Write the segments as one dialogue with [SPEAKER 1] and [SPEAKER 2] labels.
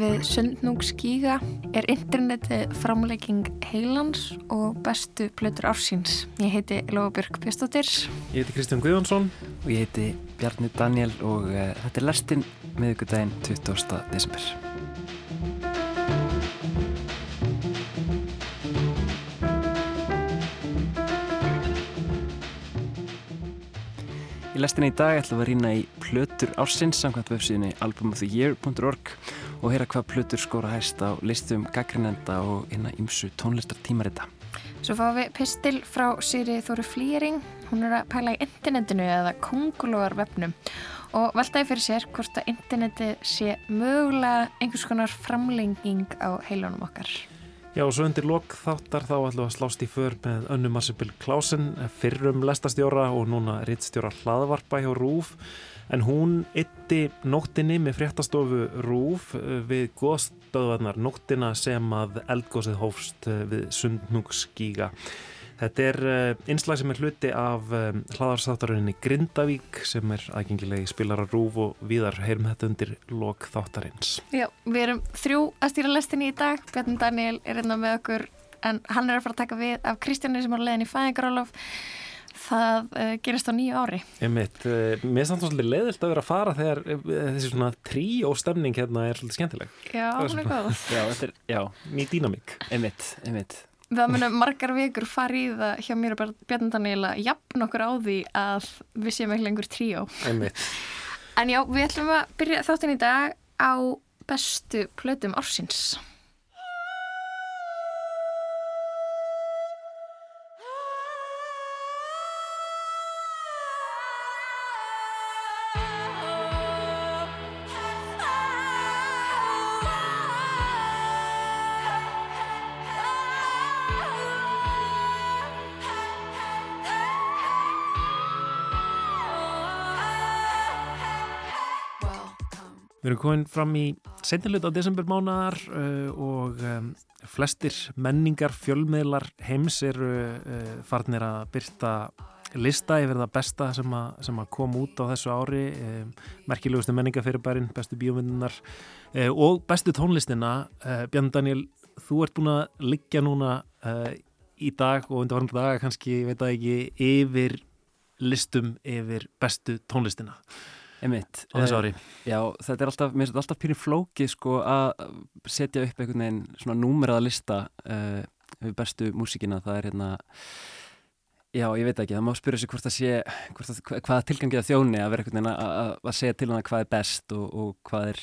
[SPEAKER 1] við Sundnúk skíga er interneti framlegging heilans og bestu plötur ársins. Ég heiti Lofabjörg Björnstóttir.
[SPEAKER 2] Ég heiti Kristján Guðjónsson.
[SPEAKER 3] Og ég heiti Bjarni Daniel og uh, þetta er lestinn miðugudaginn 20. desember. Í lestinni í dag ætlum við að rýna í plötur ársins samkvæmt vefsíðinni albumoftheyear.org og heyra hvað plötur skóra hæst á listum gaggrinenda og einna ymsu tónlistar tímarita.
[SPEAKER 1] Svo fáum við pistil frá Sýri Þóru Flýring. Hún er að pæla í internetinu eða kongulóarvefnum og veltaði fyrir sér hvort að interneti sé mögulega einhvers konar framlenging á heilunum okkar.
[SPEAKER 2] Já og svo undir lok þáttar þá ætlum við að slást í för með önnu Marsebill Klausen, fyrrum lestastjóra og núna rittstjóra hlaðvarpa hjá Rúf en hún ytti nóttinni með fréttastofu Rúf eh, við góðstöðvarnar nóttina sem að eldgóðsið hófst eh, við Sundnúkskíga. Þetta er einslag eh, sem er hluti af hlaðarsþáttaröðinni Grindavík sem er aðgengilegi spilar að rúf og viðar heyrum þetta undir lok þáttarins.
[SPEAKER 1] Já, við erum þrjú að stýra lestinni í dag. Bjarni Daniel er einnig með okkur en hann er að fara að taka við af Kristjáni sem er leðin í fæðingarálof. Það uh, gerist á nýju ári.
[SPEAKER 2] Ég mitt, uh, mér er samt svolítið leiðilt að vera að fara þegar uh, þessi svona trí og stemning hérna er svolítið skemmtileg.
[SPEAKER 1] Já, hún er góð.
[SPEAKER 3] Já, þetta er, já.
[SPEAKER 2] Mýt dýnamík.
[SPEAKER 3] Einmitt, einmitt.
[SPEAKER 1] Það munum margar vikur fara í það hjá mér og Bjarni Daniel að jafn okkur á því að við séum ekki lengur tríó.
[SPEAKER 2] Einmitt.
[SPEAKER 1] En já, við ætlum að byrja þáttinn í dag á bestu plötum ársins.
[SPEAKER 2] Við erum komin fram í setnilut á desembermánaðar uh, og um, flestir menningar fjölmiðlar heims eru uh, farnir að byrta lista yfir það besta sem að, sem að kom út á þessu ári um, merkilegustu menningafyrirbærin, bestu bíómyndunar uh, og bestu tónlistina. Björn Daniel, þú ert búin að liggja núna í dag og undir varandi daga kannski, veit að ekki yfir listum yfir bestu tónlistina
[SPEAKER 3] Einmitt.
[SPEAKER 2] á þessu ári.
[SPEAKER 3] Já, þetta er alltaf, mér finnst þetta alltaf pyrinn flóki sko að setja upp einhvern veginn svona númeraða lista uh, við bestu músíkina, það er hérna já, ég veit ekki, það má spyrja sig hvort það sé, hvort það, hvaða tilgangið að þjóni að vera einhvern veginn að, að segja til hana hvað er best og, og hvað er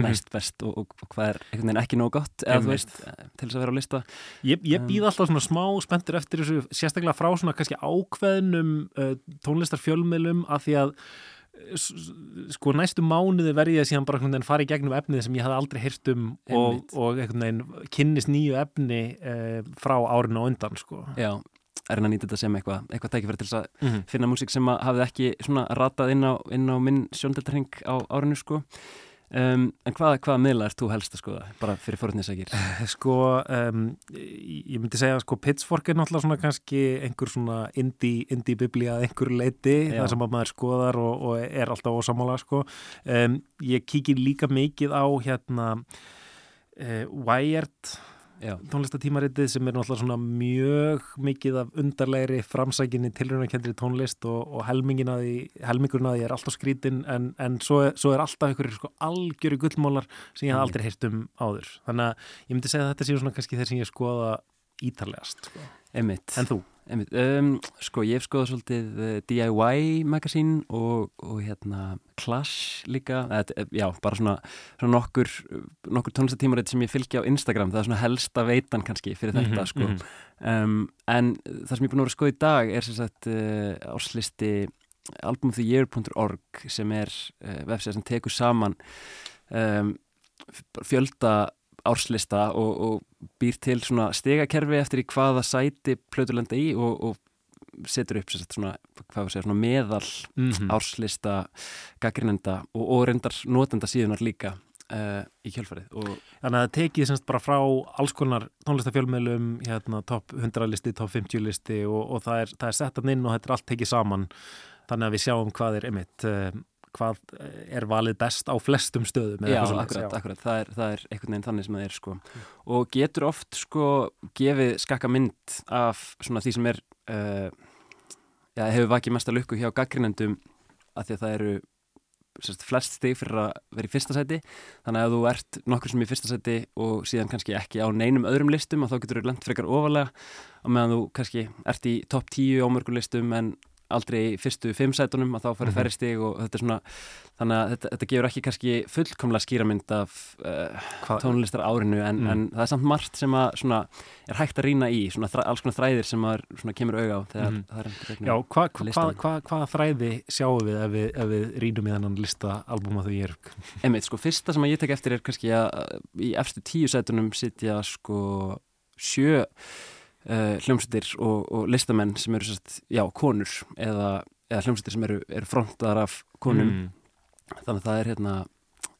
[SPEAKER 3] mest best og, og, hvað er einhvern veginn ekki nóg gott eða þú veist, til þess að vera á lista
[SPEAKER 2] Ég, ég býð alltaf svona smá spenntur eftir þessu sérstaklega frá svona kannski ákveðnum uh, tónlistarfjölmiðlum að því að sko næstu mánuði verði ég að síðan bara einhvern veginn fara í gegnum efnið sem ég hafði aldrei hýrt um og, og einhvern veginn kynnist nýju efni eh, frá árinu og undan sko.
[SPEAKER 3] Já, er hann að nýta þetta sem eitthvað eitthvað tækifæri til þess að
[SPEAKER 2] mm -hmm.
[SPEAKER 3] finna músík sem hafði ekki svona ratað inn á, inn á minn sjóndeldarheng á árinu sko Um, en hvaða, hvaða miðla ert þú helst að skoða bara fyrir forðnisækir?
[SPEAKER 2] Sko, um, ég myndi segja sko Pitchfork er náttúrulega svona kannski einhver svona indie-biblía að einhver leiti, Já. það sem að maður skoðar og, og er alltaf ósamála sko um, ég kíkir líka mikið á hérna uh, Wired tónlistatímaritið sem er náttúrulega svona mjög mikið af undarlegri framsækinni tilröðunarkendri tónlist og, og helmingurinn að því er alltaf skrítinn en, en svo, svo er alltaf einhverjir sko algjöru gullmólar sem ég haf aldrei heyrt um áður. Þannig að ég myndi segja að þetta séu svona kannski þeir sem ég skoða ítarlegast sko.
[SPEAKER 3] En þú? Um, sko ég hef skoðað svolítið eh, DIY magasín og, og hérna Clash líka eða, já, bara svona, svona nokkur nokkur tónlistatímarið sem ég fylgja á Instagram það er svona helsta veitan kannski fyrir þetta mm -hmm, sko. mm -hmm. um, en það sem ég er búin að vera skoða í dag er sem sagt uh, áslisti albumoftheyear.org sem er uh, vefsið sem tekur saman um, fjölda árslista og, og býr til svona stegakerfi eftir í hvaða sæti plöturlenda í og, og setur upp svona, segja, svona meðal mm -hmm. árslista gaggrinenda og, og reyndar notenda síðunar líka uh, í kjölfarið.
[SPEAKER 2] Þannig að það tekið semst bara frá alls konar tónlistafjölmjölum, hérna top 100 listi, top 50 listi og það er, er sett inn og þetta er allt tekið saman þannig að við sjáum hvað er einmitt uh, hvað er valið best á flestum stöðum
[SPEAKER 3] Já, akkurat, akkurat, það er, það er einhvern veginn þannig sem það er sko. Og getur oft sko gefið skakka mynd af svona því sem er uh, já, hefur vakið mesta lukku hjá gaggrinendum að því að það eru sérst, flest stig fyrir að vera í fyrsta sæti. Þannig að þú ert nokkur sem í fyrsta sæti og síðan kannski ekki á neinum öðrum listum og þá getur þú lengt frekar ofalega. Og meðan þú kannski ert í topp tíu ámörgulistum en aldrei fyrstu fimm sætunum að þá farið -hmm. færri stig og þetta er svona þannig að þetta, þetta gefur ekki kannski fullkomlega skýramynd af uh, tónlistar árinu en, mm. en það er samt margt sem að svona, er hægt að rýna í svona alls konar þræðir sem að svona, kemur auga á þegar mm. það er
[SPEAKER 2] Já, hva, hva, hva, þræði sjáum við ef við, ef við rýnum í þannan lista albúma þau ég er?
[SPEAKER 3] Einmitt, sko, fyrsta sem að ég tek eftir er kannski að í efstu tíu sætunum sitja sko sjö uh, hljómsveitir og, og listamenn sem eru sérst, já, konur eða, eða hljómsveitir sem eru, eru frontar af konum. Mm. þannig að það er hérna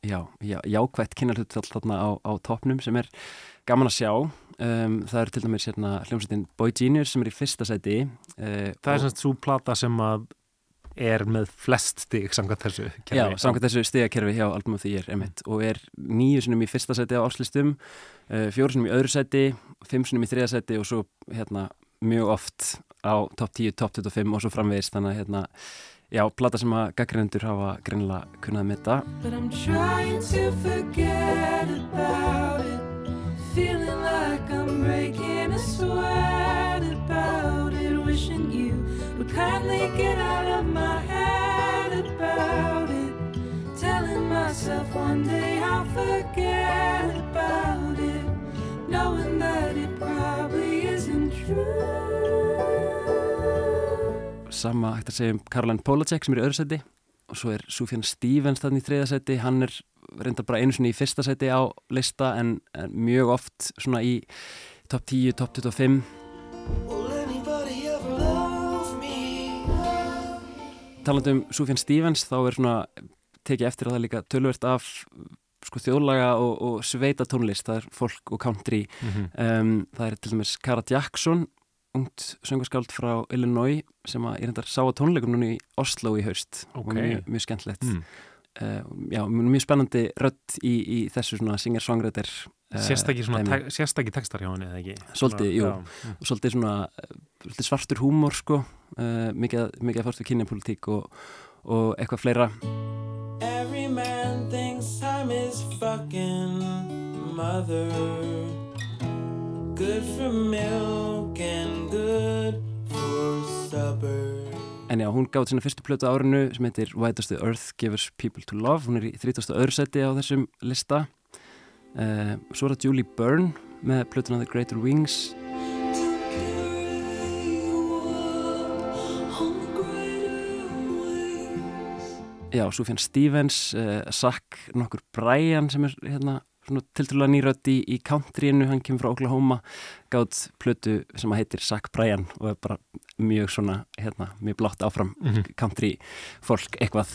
[SPEAKER 3] já, já, jákvægt kynarhut þarna á, á topnum sem er gaman að sjá. Um, það eru til dæmis hérna, hljómsveitin Boy Genius sem er í fyrsta sæti.
[SPEAKER 2] Uh, Það er semst svo plata sem að er með flest stig samkvæmt þessu
[SPEAKER 3] kerfi. Já, samkvæmt þessu stigakerfi hjá albumum því ég er emitt og er nýju sinum í fyrsta seti á áslistum, uh, fjóru sinum í öðru seti, fimm sinum í þriða seti og svo hérna mjög oft á top 10, top 25 og svo framvegist þannig að hérna, já, plata sem að gaggrindur hafa greinlega kunnað með þetta. But I'm trying to forget about it Feeling like I'm breaking a sweat kindly get out of my head about it. Telling myself one day I'll forget about it. Knowing that it probably isn't true. Sama hægt að segja um Caroline Polacek sem er í öðru seti og svo er Sufjan Stevens þannig í þriða seti. Hann er reynda bara einu sinni í fyrsta seti á lista en, en mjög oft svona í top 10, top 25 talandu um Sufjan Stevens þá er svona tekið eftir að það líka tölvert af sko þjóðlaga og, og sveita tónlist það er folk og country mm -hmm. um, það er til dæmis Cara Jackson ungt söngarskáld frá Illinois sem að ég reyndar sá að tónleikum núni í Oslo í haust okay. og mjög, mjög skemmtlegt mm. Uh, já, mjög spennandi rött í, í þessu svona singer-songwriter
[SPEAKER 2] uh, sérstakki tekstar hjá henni eða ekki?
[SPEAKER 3] Svolítið, jú, svolítið svona svolítið svartur húmor sko. Uh, mikið, mikið að fórstu kynjapolitík og, og eitthvað fleira. Every man thinks I'm his fucking mother. Good for milk and good for supper En já, hún gáði sína fyrstu plötu árinu sem heitir Why Does the Earth Give Us People to Love hún er í 30. öðru seti á þessum lista uh, Svo er það Julie Byrne með plötuna The Greater Wings Já, Sufjan Stevens, uh, Zach nokkur Brian sem er hérna tiltrúlega nýrödd í, í countryinu, hann kemur frá Oklahoma, gátt plötu sem að heitir Zach Bryan og er bara mjög svona, hérna, mjög blátt áfram mm -hmm. country fólk eitthvað.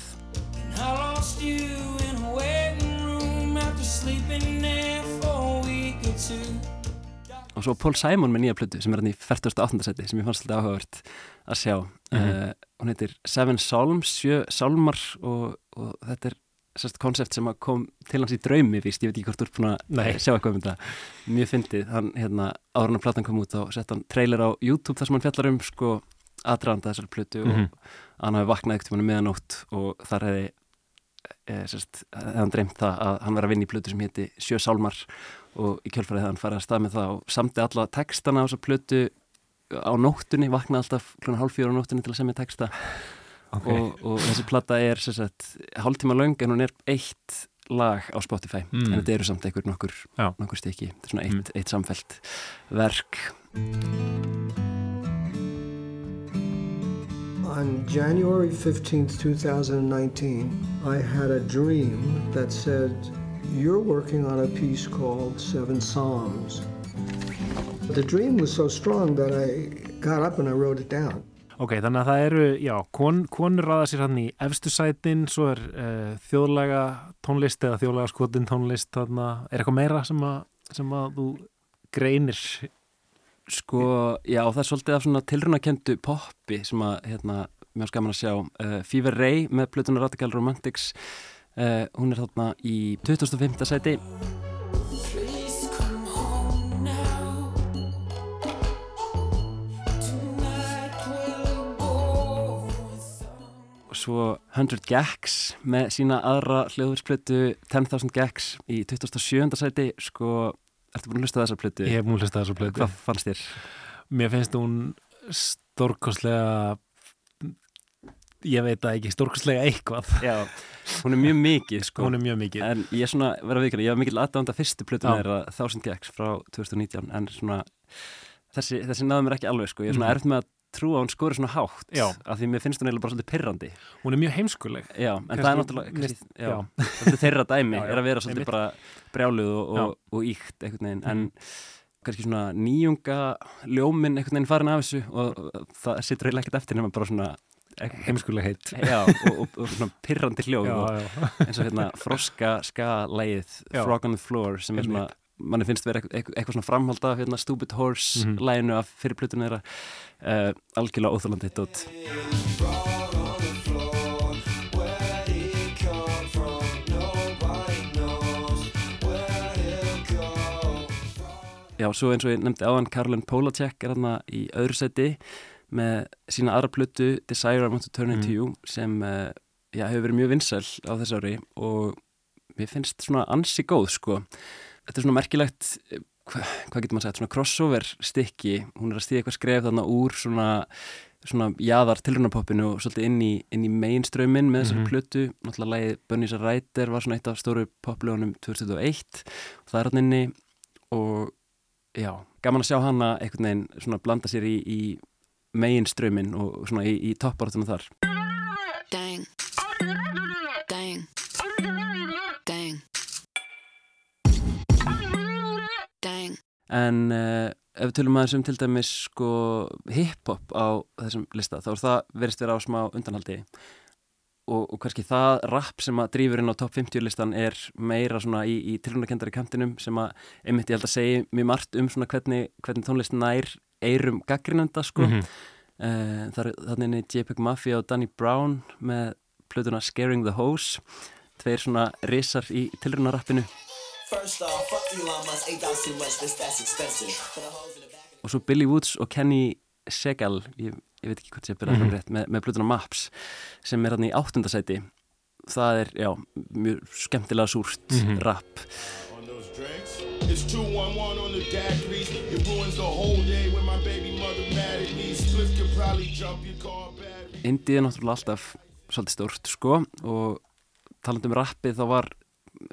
[SPEAKER 3] Og svo Paul Simon með nýja plötu sem er hann í 48. seti sem ég fannst alltaf áhugavert að sjá mm -hmm. uh, hún heitir Seven Psalms, sjö salmar og, og þetta er sérst konsept sem kom til hans í draumi víst, ég veit ekki hvort þú ert búin að sjá eitthvað um þetta mjög fyndið, hann hérna ára hann platan kom út og sett hann trailer á YouTube þar sem hann fjallar um sko aðdraðanda þessar plötu mm -hmm. og mhm. hann hafi vaknað ekkert um hann meðanótt og þar hefði e, sérst, hefði hann dreymt það að hann var að vinna í plötu sem hétti Sjö Sálmar og í kjölfarið hann farið að stað með það og samti alla textana á þessar plötu á nóttunni, vaknaði alltaf hálf fjóra á nóttunni til að semja texta okay. og, og þessi platta er hálf tíma laung en hún er eitt lag á Spotify mm. en þetta eru samt einhver nokkur, nokkur stykki þetta er svona eitt, mm. eitt samfelt verk On January 15th, 2019 I had a dream that said you're working on a piece called Seven Psalms The dream was so strong that I got up and I wrote it down.
[SPEAKER 2] Ok, þannig að það eru, já, kon, konur raða sér hann í efstu sætin, svo er uh, þjóðlega tónlist eða þjóðlega skotin tónlist, þarna, er eitthvað meira sem að, sem að þú greinir?
[SPEAKER 3] Sko, já, það er svolítið af svona tilrunakendu poppi sem að, hérna, mjög skaman að sjá uh, Fever Ray með plötuna Radical Romantics uh, hún er þarna í 2005. seti svo 100 Gags með sína aðra hljóðursplötu 10.000 Gags í 2007. seti sko, ertu búin að hlusta þessa plötu?
[SPEAKER 2] Ég hef múin að hlusta þessa plötu
[SPEAKER 3] Hvað fannst þér?
[SPEAKER 2] Mér finnst hún stórkostlega ég veit að ekki stórkostlega eitthvað
[SPEAKER 3] Já, hún er mjög mikið sko
[SPEAKER 2] hún er mjög mikið
[SPEAKER 3] En ég er svona, verða vikina, ég var mikil aðdánda fyrstu plötuna
[SPEAKER 2] Já.
[SPEAKER 3] þeirra 1000 Gags frá 2019 en svona, þessi, þessi náðu mér ekki alveg sko, ég er svona
[SPEAKER 2] Mhm.
[SPEAKER 3] erft með að trúa að hún skori svona hátt
[SPEAKER 2] Já.
[SPEAKER 3] af því mér finnst hún eiginlega bara svolítið pirrandi
[SPEAKER 2] hún er mjög heimskuleg
[SPEAKER 3] Já, en
[SPEAKER 2] Kannski-
[SPEAKER 3] það er náttúrulega kannski,
[SPEAKER 2] já.
[SPEAKER 3] já, svolítið þeirra dæmi er að vera svolítið bara brjáluð og, og, og íkt einhvern veginn, en
[SPEAKER 2] Mhm.
[SPEAKER 3] kannski svona nýjunga ljóminn einhvern veginn farin af þessu og, og það situr eiginlega ekkert eftir nema bara svona
[SPEAKER 2] heimskuleg heit
[SPEAKER 3] já, og, svona pirrandi hljóð eins og hérna froska ska
[SPEAKER 2] Já.
[SPEAKER 3] Frog on the Floor sem er svona manni finnst vera eitthvað, svona framhald af hérna, Stupid Horse
[SPEAKER 2] Mhm.
[SPEAKER 3] læginu af fyrir plötunum þeirra uh, algjörlega óþólandi dót Já, svo eins og ég nefndi áðan Karolin Polacek er hérna í öðru seti með sína aðra plötu Desire I Want to Turn Into
[SPEAKER 2] Mhm.
[SPEAKER 3] You sem uh, já, hefur verið mjög vinsæl á þessu ári og mér finnst svona ansi góð sko. Þetta er svona merkilegt eh, hva, hvað getur maður sagt, svona crossover stykki, hún er að stíða eitthvað skref þarna úr svona svona jaðar tilrunapoppinu og svolítið inn í, inn í mainströmmin með þessari
[SPEAKER 2] Mhm.
[SPEAKER 3] plötu náttúrulega lagið Bunny's a Rider var svona eitt af stóru poplögunum 2001 og það er hann inni og já, gaman að sjá hana einhvern veginn svona blanda sér í, í mainströmmin og svona í, í toppartunum þar.
[SPEAKER 4] Dang.
[SPEAKER 3] En uh, ef við tölum aðeins um til dæmis sko hip-hop á þessum lista þá er það verist vera á smá undanhaldi. Og, og kannski það rap sem að drýfur inn á top 50 listan er meira svona í, í tilhörnakendari kantinum sem að einmitt ég held að segja mjög margt um svona hvernig, hvernig tónlist nær eirum gaggrinanda sko.
[SPEAKER 2] Mhm.
[SPEAKER 3] uh, það er þannig inni JPEG Mafia og Danny Brown með plötuna Scaring the Hose tveir svona risar í tilhörnarappinu
[SPEAKER 5] First off, fuck Elon Musk, eight dollars too much, bitch, that's expensive.
[SPEAKER 3] Og svo Billy Woods og Kenny Segal ég, ég veit ekki hvort ég byrja mm. -hmm. rétt með, með plötuna Maps sem er hann í áttundasæti það er, já, mjög skemmtilega súrt
[SPEAKER 2] Mhm.
[SPEAKER 3] rap
[SPEAKER 6] on those drinks. It's 211 on the daiquiris. It ruins the whole day when my baby mother mad at me. Spliff could probably jump your car battery.
[SPEAKER 3] Indið er náttúrulega alltaf svolítið stórt sko og talandi um rappið þá var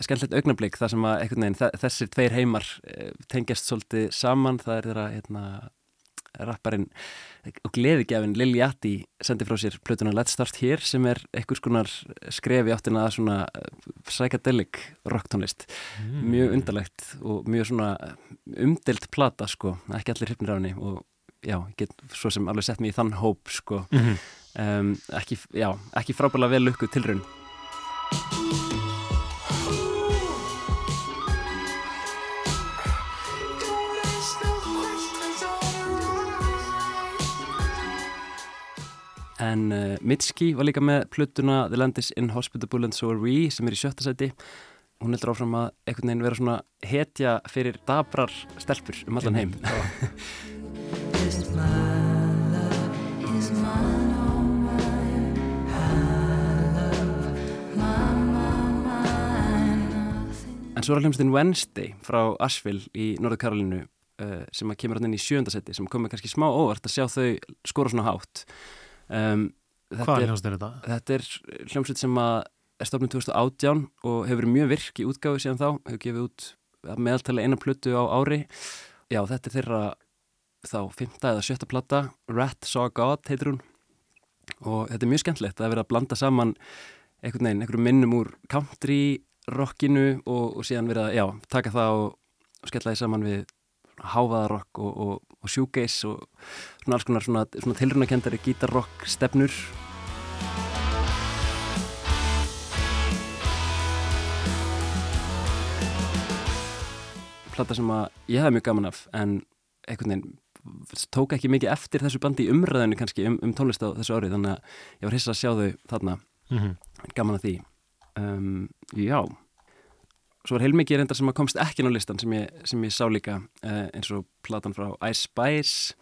[SPEAKER 3] skemmtilegt augnablik þar sem að veginn þe- þessir tveir heimar eh, tengjast svolítið saman. Það er þeirra hérna, rapparinn og gleðigjafinn Lil Yachty sendi frá sér plötuna Let's Start Here sem er einhvers konar skref í áttina að svona eh, psychedelic rocktónlist mjög undarlegt og mjög svona umdelt plata sko, ekki allir hrifnir af henni og já, get svo sem alveg sett mig í þann hóp sko.
[SPEAKER 2] Mhm.
[SPEAKER 3] um, ekki, já, ekki frábæðlega vel lukkuð tilraun En uh, Mitski var líka með plötuna The Land is Inhospitable and So Are We sem er í sjötta seti. Hún heldur áfram að einhvern veginn vera svona hetja fyrir dabrar stelpur um allan heim. En svo er hljómsdinn Wednesday frá Asheville í Norður Karolínu uh, sem að kemur hann inn í sjöndasetti sem komið kannski smá óvart að sjá þau skora svona hátt. Um,
[SPEAKER 2] Hvað
[SPEAKER 3] er-
[SPEAKER 2] hljóðst er þetta?
[SPEAKER 3] Þetta er hljómsveit sem er stofnum 2018 og hefur verið mjög virk í útgáfi síðan þá, hefur gefið út meðaltali eina plötu á ári já þetta er þeirra þá fymta eða sjötta plata Rat Saw God heitir hún og þetta er mjög skemmtilegt að vera að blanda saman einhvern veginn, einhverjum minnum úr country rockinu og, og síðan vera að já, taka það og, og skella því saman við hávaðarokk og, og, og shoegaze og svona alls konar svona, svona tilrunakendari gítarrock stefnur. Plata sem að ég hef mjög gaman af en einhvern veginn tók ekki mikið eftir þessu bandi í umræðinu kannski um, um tónlist á þessu árið þannig að ég var hissa að sjá þau þarna.
[SPEAKER 2] Mhm.
[SPEAKER 3] gaman að því. Um, Já Svo er heilmikið reyndar sem að komst ekki á listan sem ég, sem ég sá líka uh, eins og platan frá Ice Spice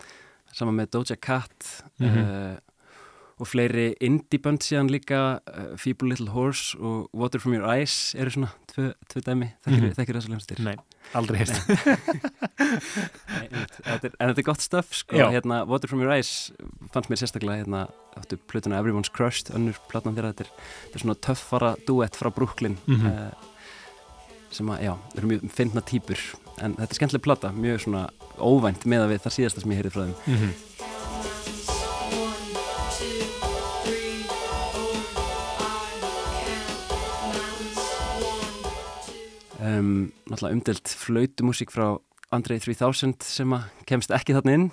[SPEAKER 3] saman með Doja Cat
[SPEAKER 2] Mhm.
[SPEAKER 3] uh, og fleiri indie band síðan líka uh, Feeble Little Horse og Water From Your Eyes eru svona tvö, tvö dæmi þekkir,
[SPEAKER 2] Mhm.
[SPEAKER 3] þekkir þessar lemstir
[SPEAKER 2] Nei, aldrei
[SPEAKER 3] er, en þetta er gott stöf sko, hérna, Water From Your Eyes fannst mér sérstaklega hérna, áttu plötuna Everyone's Crushed, önnur platan þeirra þetta er, þetta er svona töffara duett frá Brooklyn
[SPEAKER 2] Mhm.
[SPEAKER 3] uh, sem að, já, eru mjög fyndna típur en þetta er skemmtileg plata, mjög svona óvænt með að við það síðasta sem ég heyrði frá þeim.
[SPEAKER 2] Mhm.
[SPEAKER 3] um, náttúrulega umdelt flautumúsík frá Andrei 3000 sem að kemst ekki þarna inn.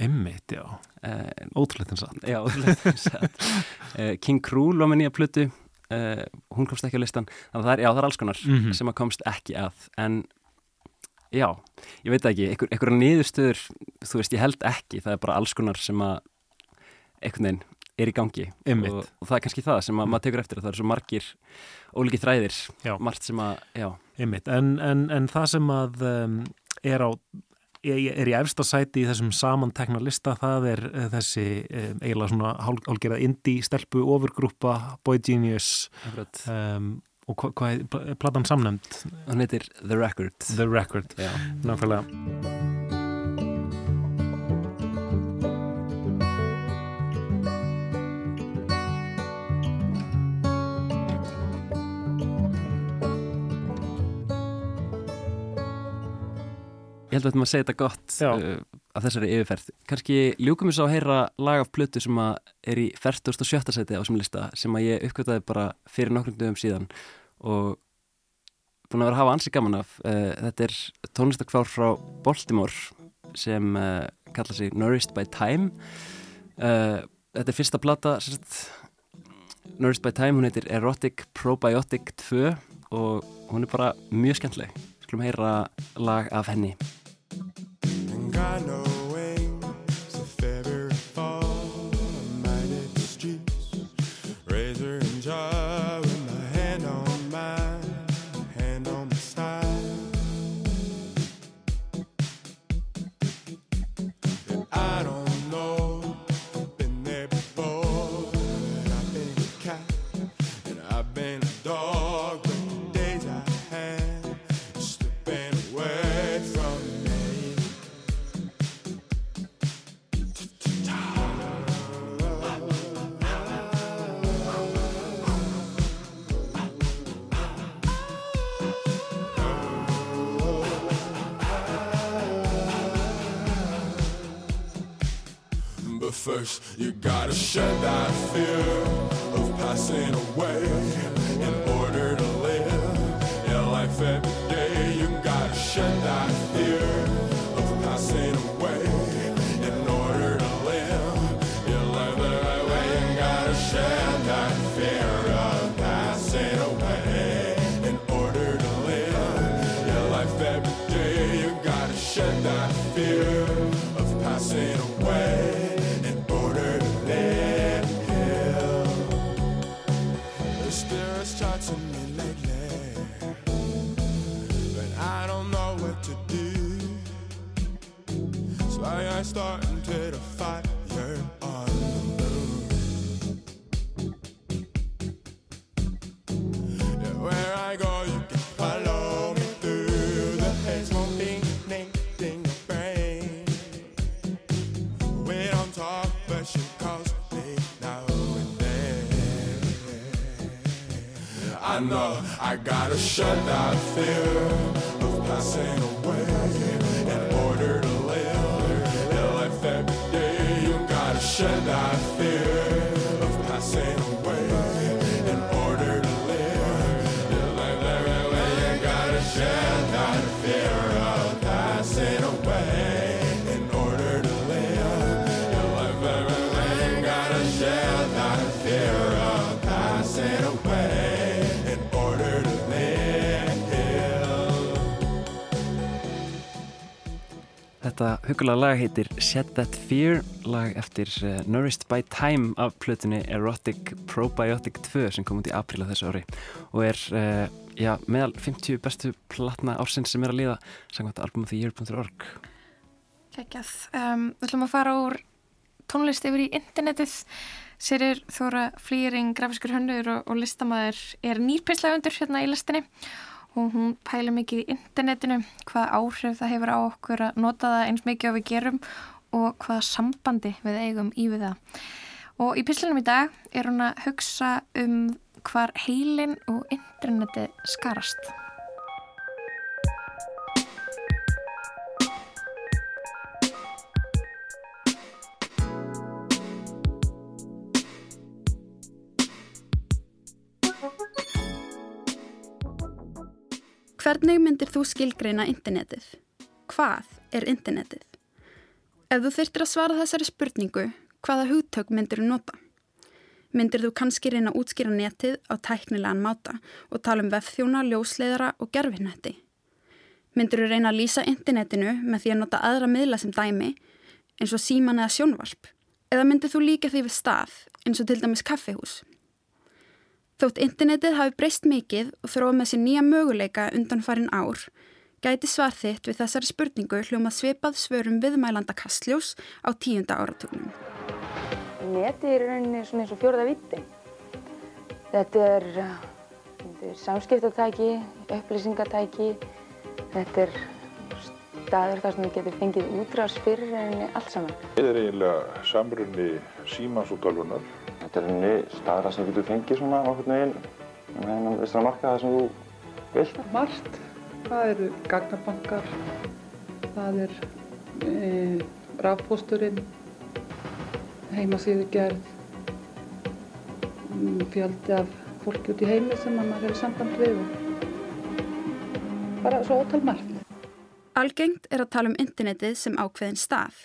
[SPEAKER 2] Einmitt, já,
[SPEAKER 3] uh,
[SPEAKER 2] ótrúleitt en satt.
[SPEAKER 3] Já, uh, King Krúl var með nýja plötu uh, hún komst ekki á listan þannig að það er, já, það er alls konar
[SPEAKER 2] Mhm.
[SPEAKER 3] sem að komst ekki að. En já, ég veit ekki. Einhver, einhverja niðurstöður, þú veist, ég held ekki. Það er bara alls konar sem að einhvern veginn er í gangi. Og, og það er kannski það sem að maður tekur eftir. Að það eru svo margir ólíki þræðir.
[SPEAKER 2] Já.
[SPEAKER 3] margt sem að,
[SPEAKER 2] Einmitt, en, en, en það sem að um, er á er er í efsta sæti í þessum samantekna lista. Það er uh, þessi um, eiginlega svona hál- hálgerða indie stelpu ofurgrúpa Boy Genius um, og hva, hvað er pl- platan samnefnd?
[SPEAKER 3] hann heitir The Record.
[SPEAKER 2] The Record,
[SPEAKER 3] já,
[SPEAKER 2] nákvæmlega
[SPEAKER 3] Ég held að maður segja þetta gott uh, af þessari yfirferð. Kannski ljúkum við svo að heyra lag af plötu sem er í 47. seti á þessum lista sem að ég uppgötaði bara fyrir nokkrum dögum síðan og búin að vera að hafa ansi gaman af. Uh, þetta er tónlistakvár frá Baltimore sem uh, kalla sig Nourished by Time. Uh, þetta er fyrsta plata, sérst, Nourished by Time, hún heitir Erotic Probiotic 2 og hún er bara mjög skemmtileg. Skulum heyra lag af henni.
[SPEAKER 6] Ain't got first, you gotta shed that fear of passing away in order to live your life every day. You gotta shed that fear
[SPEAKER 3] Hugulega lag heitir Shed That Fear, lag eftir uh, Nourished by Time af plötunni Erotic Probiotic 2 sem kom út í apríla þessu ári og er uh, já, meðal 50 bestu platna ársins sem er að liða samkvæmt albumoftheyear.org.
[SPEAKER 1] Kekjað. Um, við ætlum að fara úr tónlist yfir í internetið. Sirir Þóra Flýring, grafiskur hönnur og, og listamæður er nýrpinslagundur hérna í listinni og hún pæla mikið í internetinu, hvað áhrif það hefur á okkur að nota það eins mikið og við gerum og hvaða sambandi við eigum í við það. Og í pislinum í dag er hún að hugsa um hvar heilin og interneti skarast.
[SPEAKER 7] Hvernig myndir þú skilgreina internetið? Hvað er internetið? Ef þú þurftir að svara þessari spurningu, hvaða hugtök myndir þú nota? Myndir þú kannski reyna að útskýra netið á tæknilegan máta og tala um vefþjóna, ljósleðara og gerfinnetti? Myndir þú reyna að lýsa internetinu með því að nota aðra miðla sem dæmi, eins og síman eða sjónvarp? Eða myndir þú líka því við stað, eins og til dæmis kaffihús? Þótt internetið hafi breyst mikið og þróið með sér nýja möguleika undan farin ár, gæti svar þitt við þessari spurningu hljómað svipað svörum viðmælanda kastljós á tíunda áratugnum.
[SPEAKER 8] Netið er rauninni svona eins og fjóraða viti. Þetta er, þetta er samskiptatæki, upplýsingatæki, þetta er staður þar sem þú getur fengið útrás fyrir rauninni allt saman.
[SPEAKER 9] Þetta er eiginlega samrunni símans og tölvunar.
[SPEAKER 10] Þetta er henni staðra sem getur fengið svona okkur neginn með hennan vistra marka það sem þú vilt.
[SPEAKER 11] Margt. Það eru gagnabankar, það er e, rafpósturinn, heimasýðu gerð, fjöldi af fólki út í heimi sem maður hefur samband við og bara svo ótal margt.
[SPEAKER 7] Algengt er að tala um internetið sem ákveðin stað,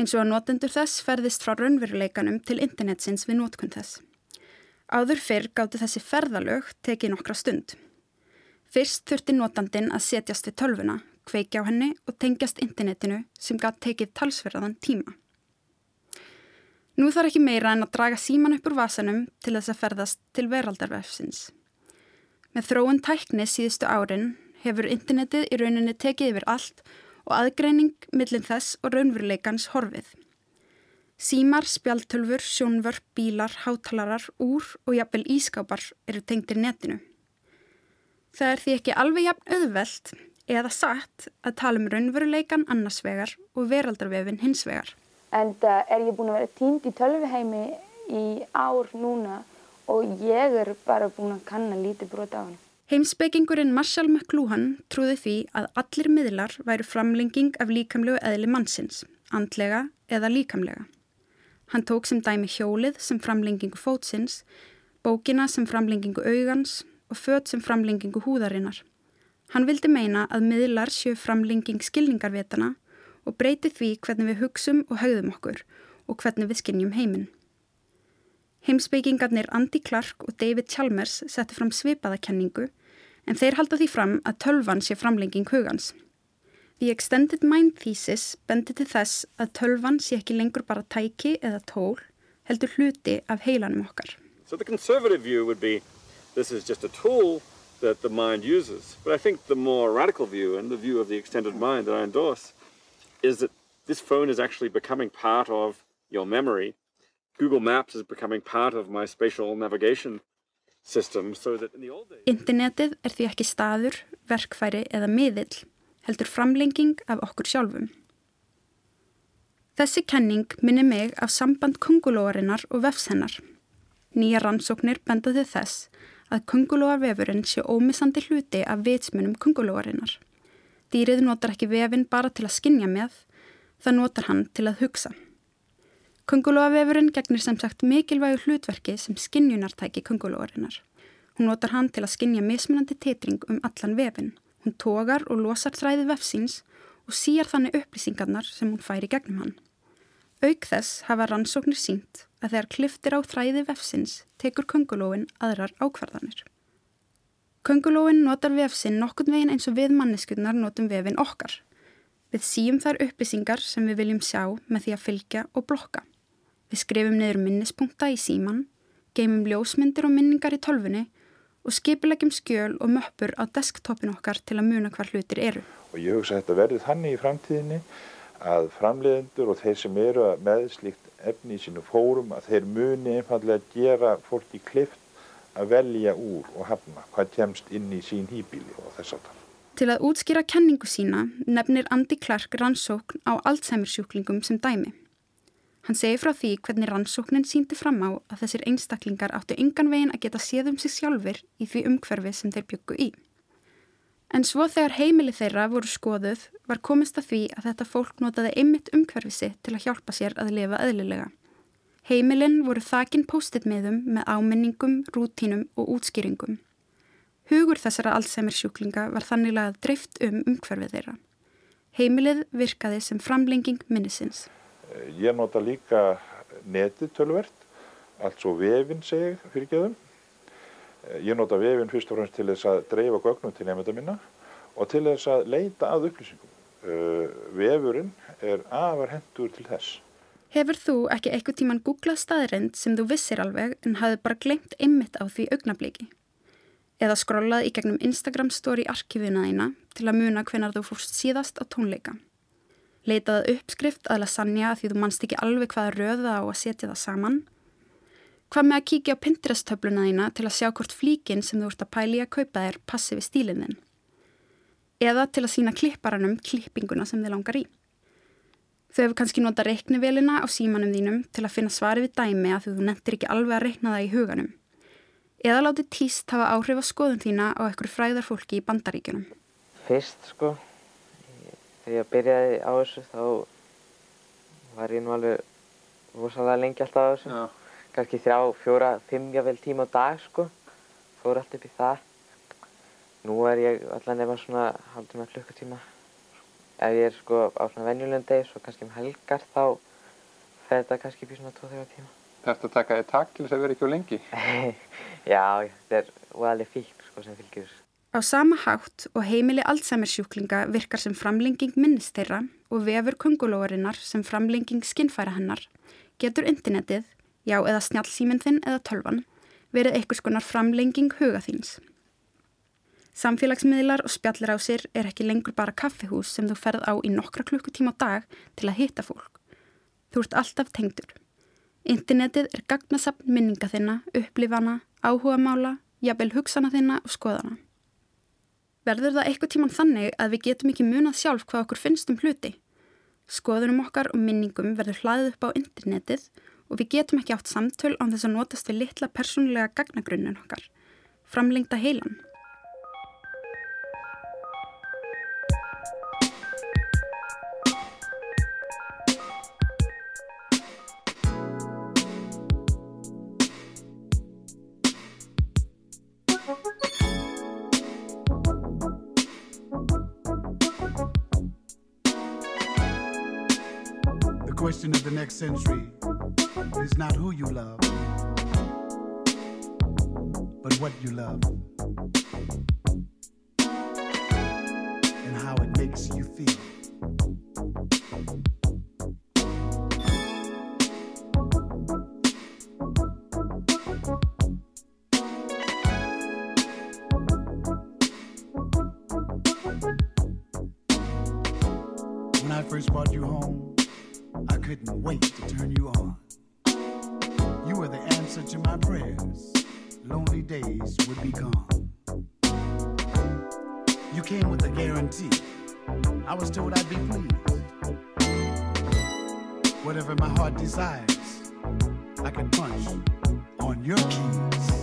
[SPEAKER 7] eins og að notendur þess ferðist frá raunveruleikanum til internetsins við notkun þess. Áður fyrr gáttu þessi ferðalög tekið nokkra stund. Fyrst þurfti notandin að setjast við tölvuna, kveikja á henni og tengjast internetinu sem gætt tekið talsverðan tíma. Nú þarf ekki meira en að draga síman upp úr vasanum til þess að ferðast til veraldarvefsins. Með þróun tækni síðustu árin hefur internetið í rauninni tekið yfir allt og aðgreining millin þess og raunveruleikans horfið. Símar, spjaltölfur, sjónvörp, bílar, hátalarar, úr og jafnvel ískápar eru tengtir netinu. Það er því ekki alveg jafn auðvelt eða satt að tala um raunveruleikan annarsvegar og veraldarvefin hinsvegar.
[SPEAKER 8] En það er ég búin að vera tínd í tölvuheimi í ár núna og ég er bara búin að kanna lítið brot á hann.
[SPEAKER 7] Heimsbyggingurinn Marshall McLuhan trúði því að allir miðlar væru framlenging af líkamlegu eðli mannsins, andlega eða líkamlega. Hann tók sem dæmi hjólið sem framlengingu fótsins, bókina sem framlengingu augans og född sem framlengingu húðarinnar. Hann vildi meina að miðlar séu framlenging skilningarvetana og breyti því hvernig við hugsum og haugðum okkur og hvernig við skinnjum heiminn. Heimsbyggingarnir Andy Clark og David Chalmers settu fram svipaða kenningu en þeir halda því fram að tölvan sé framlenging hugans. The Extended Mind Thesis bendi til þess að tölvan sé ekki lengur bara tæki eða tól, heldur hluti af heilanum okkar.
[SPEAKER 12] So the conservative view would be this is just a tool that the mind uses. But I think the more radical view and the view of the extended mind that I endorse is that this phone is actually becoming part of your memory. Google Maps is becoming part of my spatial navigation system so that in the old days...
[SPEAKER 7] Internetið er því ekki staður, verkfæri eða miðill, heldur framlenging af okkur sjálfum. Þessi kenning minni mig af samband kungulóarinnar og vefshennar. Nýja rannsóknir bendaði þess að kungulóarvefurinn sé ómissandi hluti af vitsmunum kungulóarinnar. Dýrið notar ekki vefinn bara til að skinja með, það notar hann til að hugsa. Kungulóavefurinn gegnir sem sagt mikilvægu hlutverki sem skinjunartæki kungulóarinnar. Hún notar hann til að skinja mismunandi titring um allan vefinn. Hún tógar og losar þræði vefsins og síjar þannig upplýsingarnar sem hún færi gegnum hann. Auk þess hafa rannsóknir sínt að þegar kliftir á þræði vefsins tekur kungulóin aðrar ákvarðanir. Kungulóin notar vefsinn nokkund veginn eins og við manneskunnar notum vefinn okkar. Við síum þær upplýsingar sem við viljum sjá með því að fylgja og blokka. Við skrifum niður minnispunkta í síman, geymum ljósmyndir og minningar í tölfunni og skipilegjum skjöl og möppur á desktopin okkar til að muna hvar hlutir eru.
[SPEAKER 9] Og ég hugsa að þetta verður þannig í framtíðinni að framleiðendur og þeir sem eru með slíkt efni í sínu fórum að þeir muni einfallega að gera fólki klift að velja úr og hafna hvað kemst inn í sín hýbíli og þess að það.
[SPEAKER 7] Til að útskýra kenningu sína nefnir Andy Clark rannsókn á Alzheimer sjúklingum sem dæmi. Hann segir frá því hvernig rannsóknin síndi fram á að þessir einstaklingar áttu yngan veginn að geta séð um sig sjálfur í því umhverfi sem þeir byggu í. En svo þegar heimili þeirra voru skoðuð var komist að því að þetta fólk notaði einmitt umhverfi sitt til að hjálpa sér að lifa eðlilega. Heimilinn voru þakin post-it miðum með áminningum, rútínum og útskýringum. Hugur þessara Alzheimer sjúklinga var þannig að dreift um umhverfið þeirra. Heimilið virkaði sem framlenging minnisins.
[SPEAKER 9] Ég nota líka netið tölvert, allt svo vefinn segi fyrir geðum. Ég nota vefinn fyrst og fremst til þess að dreifa gögnum til nefnda minna og til þess að leita að upplýsingum. Vefurinn er afar hendur til þess.
[SPEAKER 7] Hefur þú ekki eitthvað tíman googlað staðrind sem þú vissir alveg en hafði bara glemt ymmit á því augnabliki? Eða skrollað í gegnum Instagram story arkífina þína til að muna hvenar þú fórst síðast á tónleika? Leitaði uppskrift að lasagna því þú mannst ekki alveg hvaða röða á að setja það saman? Hvað með að kíkja á Pinterest-töfluna þína til að sjá hvort flíkin sem þú ert að pæli að kaupa þér passi við stílinn þinn? Eða til að sína klipparanum klippinguna sem þið langar í? Þau hefur kannski nota reiknivélina á símanum þínum til að finna svari við dæmi að þú nettir ekki alveg að reikna það í huganum. Eða láti tíst hafa áhrif á skoðun þína á einhverju fræðarfólki í bandaríkunum.
[SPEAKER 13] Fyrst sko, þegar ég byrjaði á þessu þá var ég nú alveg rosalega lengi alltaf á þessu. Já. Kannski þrjá, fjóra, fimm jável tíma á dag sko, fór allt upp í það. Nú er ég allan nefna svona haldum að klukkutíma ef ég er sko á svona venjulegum degi svo kannski um helgar þá fer þetta kannski í svona 2-3 tíma.
[SPEAKER 14] Þetta taka þig takk til þess að vera ekki á lengi?
[SPEAKER 13] Já, þetta er óaðlega fík sko sem fylgjur.
[SPEAKER 7] Á sama hátt og heimili Alzheimer sjúklinga virkar sem framlenging minnist þeirra og vefur kongulóarinnar sem framlenging skinnfæra hennar getur internetið, já eða snjálfsíminn þinn eða tölvan, verið einhvers konar framlenging huga þíns. Samfélagsmiðlar og spjallir á sér er ekki lengur bara kaffihús sem þú ferð á í nokkra klukkutíma á dag til að hitta fólk. Þú ert alltaf tengdur. Internetið er gagnasapn minninga þinna, upplifana, áhugamála, jafnvel hugsana þinna og skoðana. Verður það eitthvað tíman þannig að við getum ekki munað sjálf hvað okkur finnst um hluti? Skoðunum okkar og minningum verður hlaðið upp á internetið og við getum ekki átt samtöl án þess að notast við litla persónulega gagnagrunnin okkar. Framlengta heilan.
[SPEAKER 15] Question of the next century is not who you love, but what you love. And how it makes you feel. Couldn't wait to turn you on. You were the answer to my prayers. Lonely days would be gone. You came with a guarantee. I was told I'd be pleased. Whatever my heart desires, I can punch on your keys.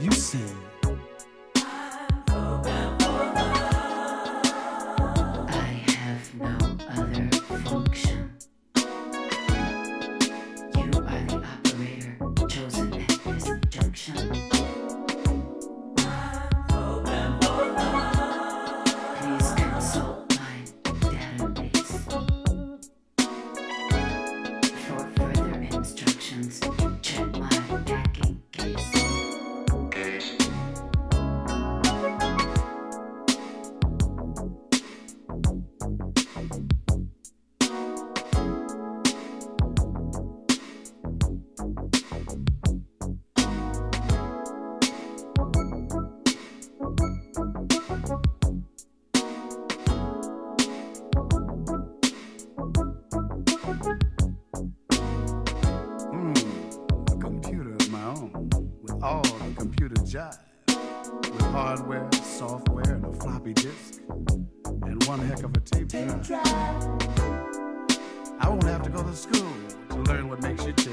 [SPEAKER 15] You said. Of a drive. I won't have to go to school to learn what makes you tick.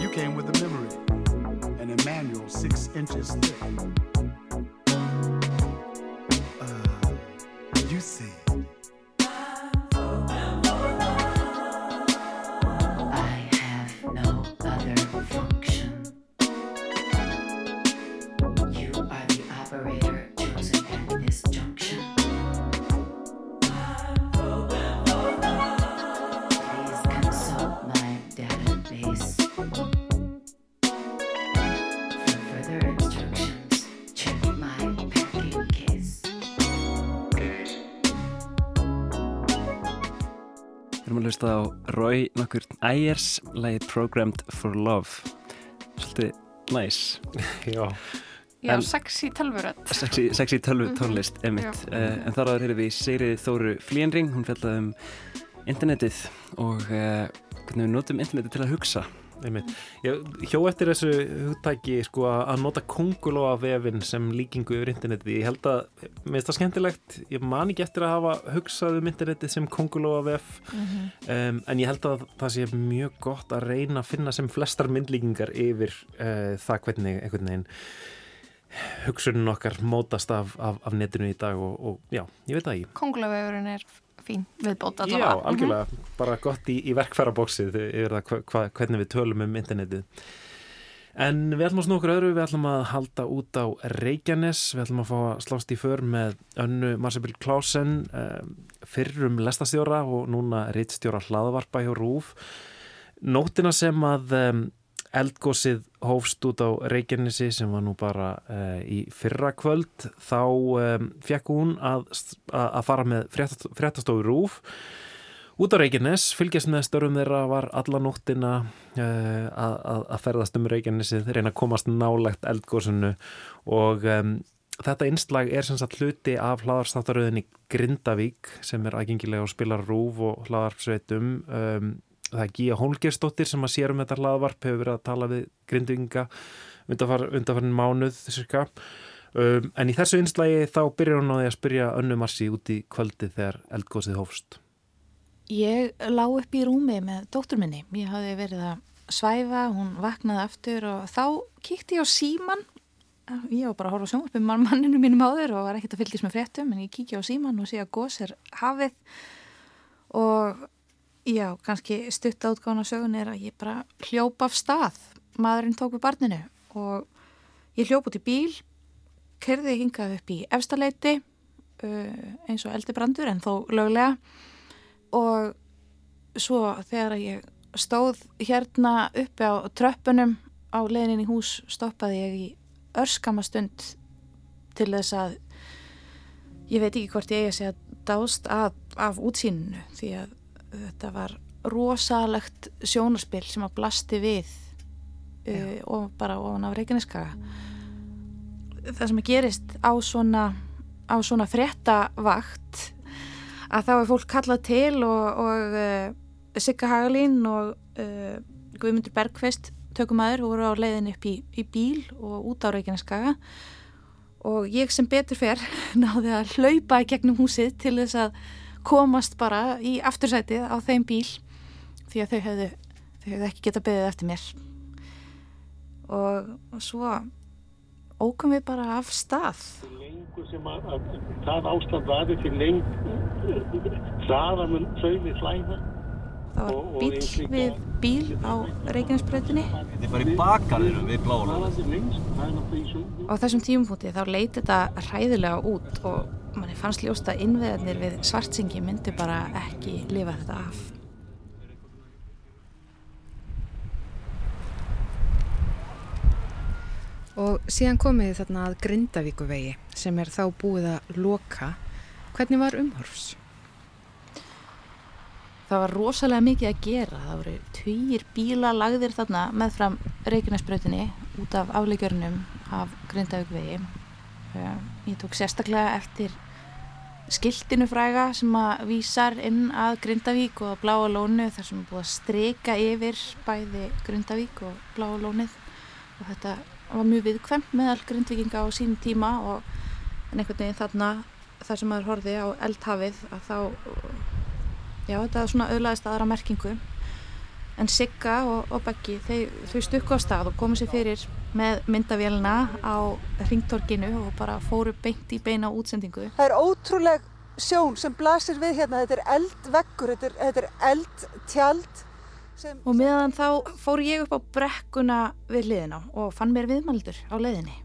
[SPEAKER 15] You came with a memory, an Emmanuel six inches thick.
[SPEAKER 3] Roy nokkur Ayers, lagið Programmed for Love. Svolítið næs.
[SPEAKER 2] Já.
[SPEAKER 1] Já,
[SPEAKER 3] En-
[SPEAKER 1] sexy tölvurödd.
[SPEAKER 3] Sexy, sexy tölvu
[SPEAKER 1] Mhm.
[SPEAKER 3] tónlist, emitt. Uh, en þar áður heyrðum við Sigriði Þóru Flíenring, hún fjallaði um internetið og uh, hvernig við notum internetið til að hugsa.
[SPEAKER 2] Einmitt. Ég hjó eftir þessu hugtæki sko að nota kongulóa vefin sem líkingu yfir internetið. Ég held að, mér finnst það skemmtilegt, ég man ekki eftir að hafa hugsað um internetið sem kongulóa vef
[SPEAKER 1] Mhm.
[SPEAKER 2] um, en ég held að það sé mjög gott að reyna að finna sem flestar myndlíkingar yfir uh, það hvernig einhvern veginn hugsunin okkar mótast af, af, af netinu í dag og, og já, ég veit það ekki.
[SPEAKER 1] Konglavefurinn er fín viðbót
[SPEAKER 2] Já,
[SPEAKER 1] allavega.
[SPEAKER 2] algjörlega, bara gott í, í verkfærabóksið yfir það hva, hvernig við tölum um internetið. En við ætlum að okkur öðru, við ætlum að halda út á Reykjanes, við ætlum að fá að slást í för með önnu Marsebill Klausen, um, fyrrum lestastjóra og núna rittstjóra hlaðvarpa hjá Rúf. Nótina sem að eldgósið hófst út á Reykjanesi sem var nú bara uh, í fyrra kvöld, þá um, fekk hún að, að, fara með fréttast, fréttastofu Rúf út á Reykjanes, fylgjast með störum þeirra var alla nóttina uh, að, að, að ferðast um Reykjanesið, reyna að komast nálegt eldgósinu og um, þetta innslag er sem sagt hluti af hlaðarstáttaröðinni Grindavík sem er aðgengilega á spilar Rúf og hlaðarsveitum um, það er Gíja Hólgersdóttir sem að sér um þetta hlaðvarp hefur verið að tala við Grindavíkinga undanfar, undanfarnin mánuð cirka um, en í þessu innslagi þá byrjar hún á því að spyrja önnu Marsi út í kvöldi þegar eldgósið hófst
[SPEAKER 16] Ég lá upp í rúmi með dóttur minni. Ég hafði verið að svæfa, hún vaknaði aftur og þá kíkti ég á síman. Ég var bara að horfa sjónvarpið með manninu mínum áður og var ekkert að fylgjast með fréttum en ég kíkja á síman og sé að gós er hafið og já, kannski stutt átgána sögun er að ég bara hljópa af stað. Maðurinn tók við barninu og ég hljóp út í bíl, kerði hingað upp í efstaleiti uh, eins og eldi brandur en þó löglega og svo þegar ég stóð hérna uppi á tröppunum á leiðinni í hús stoppaði ég í örskama stund til þess að ég veit ekki hvort ég eigi að segja dást af, af útsýninu því að þetta var rosalegt sjónarspil sem að blasti við uh, og bara ofan af Reykjaneskaga það sem að gerist á svona á svona fréttavakt að þá er fólk kallað til og, og uh, Sigga Hagalín og uh, Guðmundur Bergqvist tökumæður voru á leiðin upp í, í bíl og út á Reykjaneskaga og ég sem betur fer náði að hlaupa í gegnum húsið til þess að komast bara í aftursætið á þeim bíl því að þau hefðu, þau hefðu ekki getað beðið eftir mér. Og, og svo ókum við bara af stað.
[SPEAKER 17] Lengur sem að, að það ástand vaði til leng hraða mun þauði flæða
[SPEAKER 16] það var bíl við bíl á Reykjanesbrautinni.
[SPEAKER 18] Þið er bara í bakgarðinum við
[SPEAKER 17] það er sögum
[SPEAKER 16] og á þessum tímumfúti þá leiti þetta hræðilega út og manni fannst ljóst að innveðarnir við svartsingi myndu bara ekki lifa þetta af
[SPEAKER 19] Og síðan komið þið þarna að Grindavíkuvegi sem er þá búið að loka. Hvernig var umhorfs?
[SPEAKER 16] það var rosalega mikið að gera það voru týr bíla lagðir þarna meðfram Reykjanesbrautinni út af aflegjörnum af Grindavíkvegi um, ég tók sérstaklega eftir skiltinu fræga sem að vísar inn að Grindavík og að Bláa lónu þar sem er búið að streika yfir bæði Grindavík og Bláa lónið. Og þetta var mjög viðkvæmt meðal grindvikinga á sínum tíma og en einhvern veginn þarna þar sem maður horfi á eldhafið að þá já þetta er svona auðlaðist aðra merkingu. En Sigga og, og Beggi þau, þau stukku á stað og komu sér fyrir með myndavélina á ringtorkinu og bara fóru beint í beina útsendingu
[SPEAKER 20] Það er ótrúleg sjón sem blasir við hérna, þetta er eldveggur, þetta er, þetta er eldtjald sem...
[SPEAKER 16] og meðan þá fór ég upp á brekkuna við hliðina og fann mér viðmaldur á leiðinni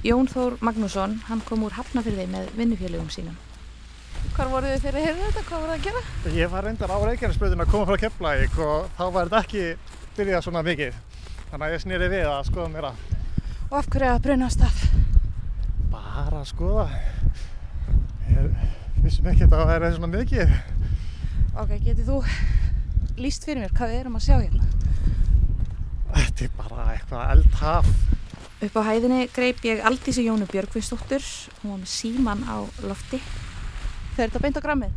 [SPEAKER 16] Jón Þór Magnússon, hann kom úr Hafnafyrði með vinnufélögum sínum
[SPEAKER 20] Hvar voruð þið þegar þið heyrðu þetta? Hvað voruð það að gera?
[SPEAKER 21] Ég var reyndar á Reykjanesbröðin að koma frá Keflæk og þá var þetta ekki byrjað svona mikið. Þannig að ég snýri við að skoða mér að.
[SPEAKER 20] Og af hverju að bruna á stað?
[SPEAKER 21] Bara að skoða. Ég vissum ekki að það væri svona mikið.
[SPEAKER 20] Ok, getið þú líst fyrir mér hvað við erum að sjá hérna?
[SPEAKER 21] Þetta er bara eitthvað eldhaf.
[SPEAKER 16] Upp á hæðinni greip ég Aldísi Jónu Björgvinsdóttur, hún var með síman á lofti.
[SPEAKER 20] Þeir þetta beint á grammið?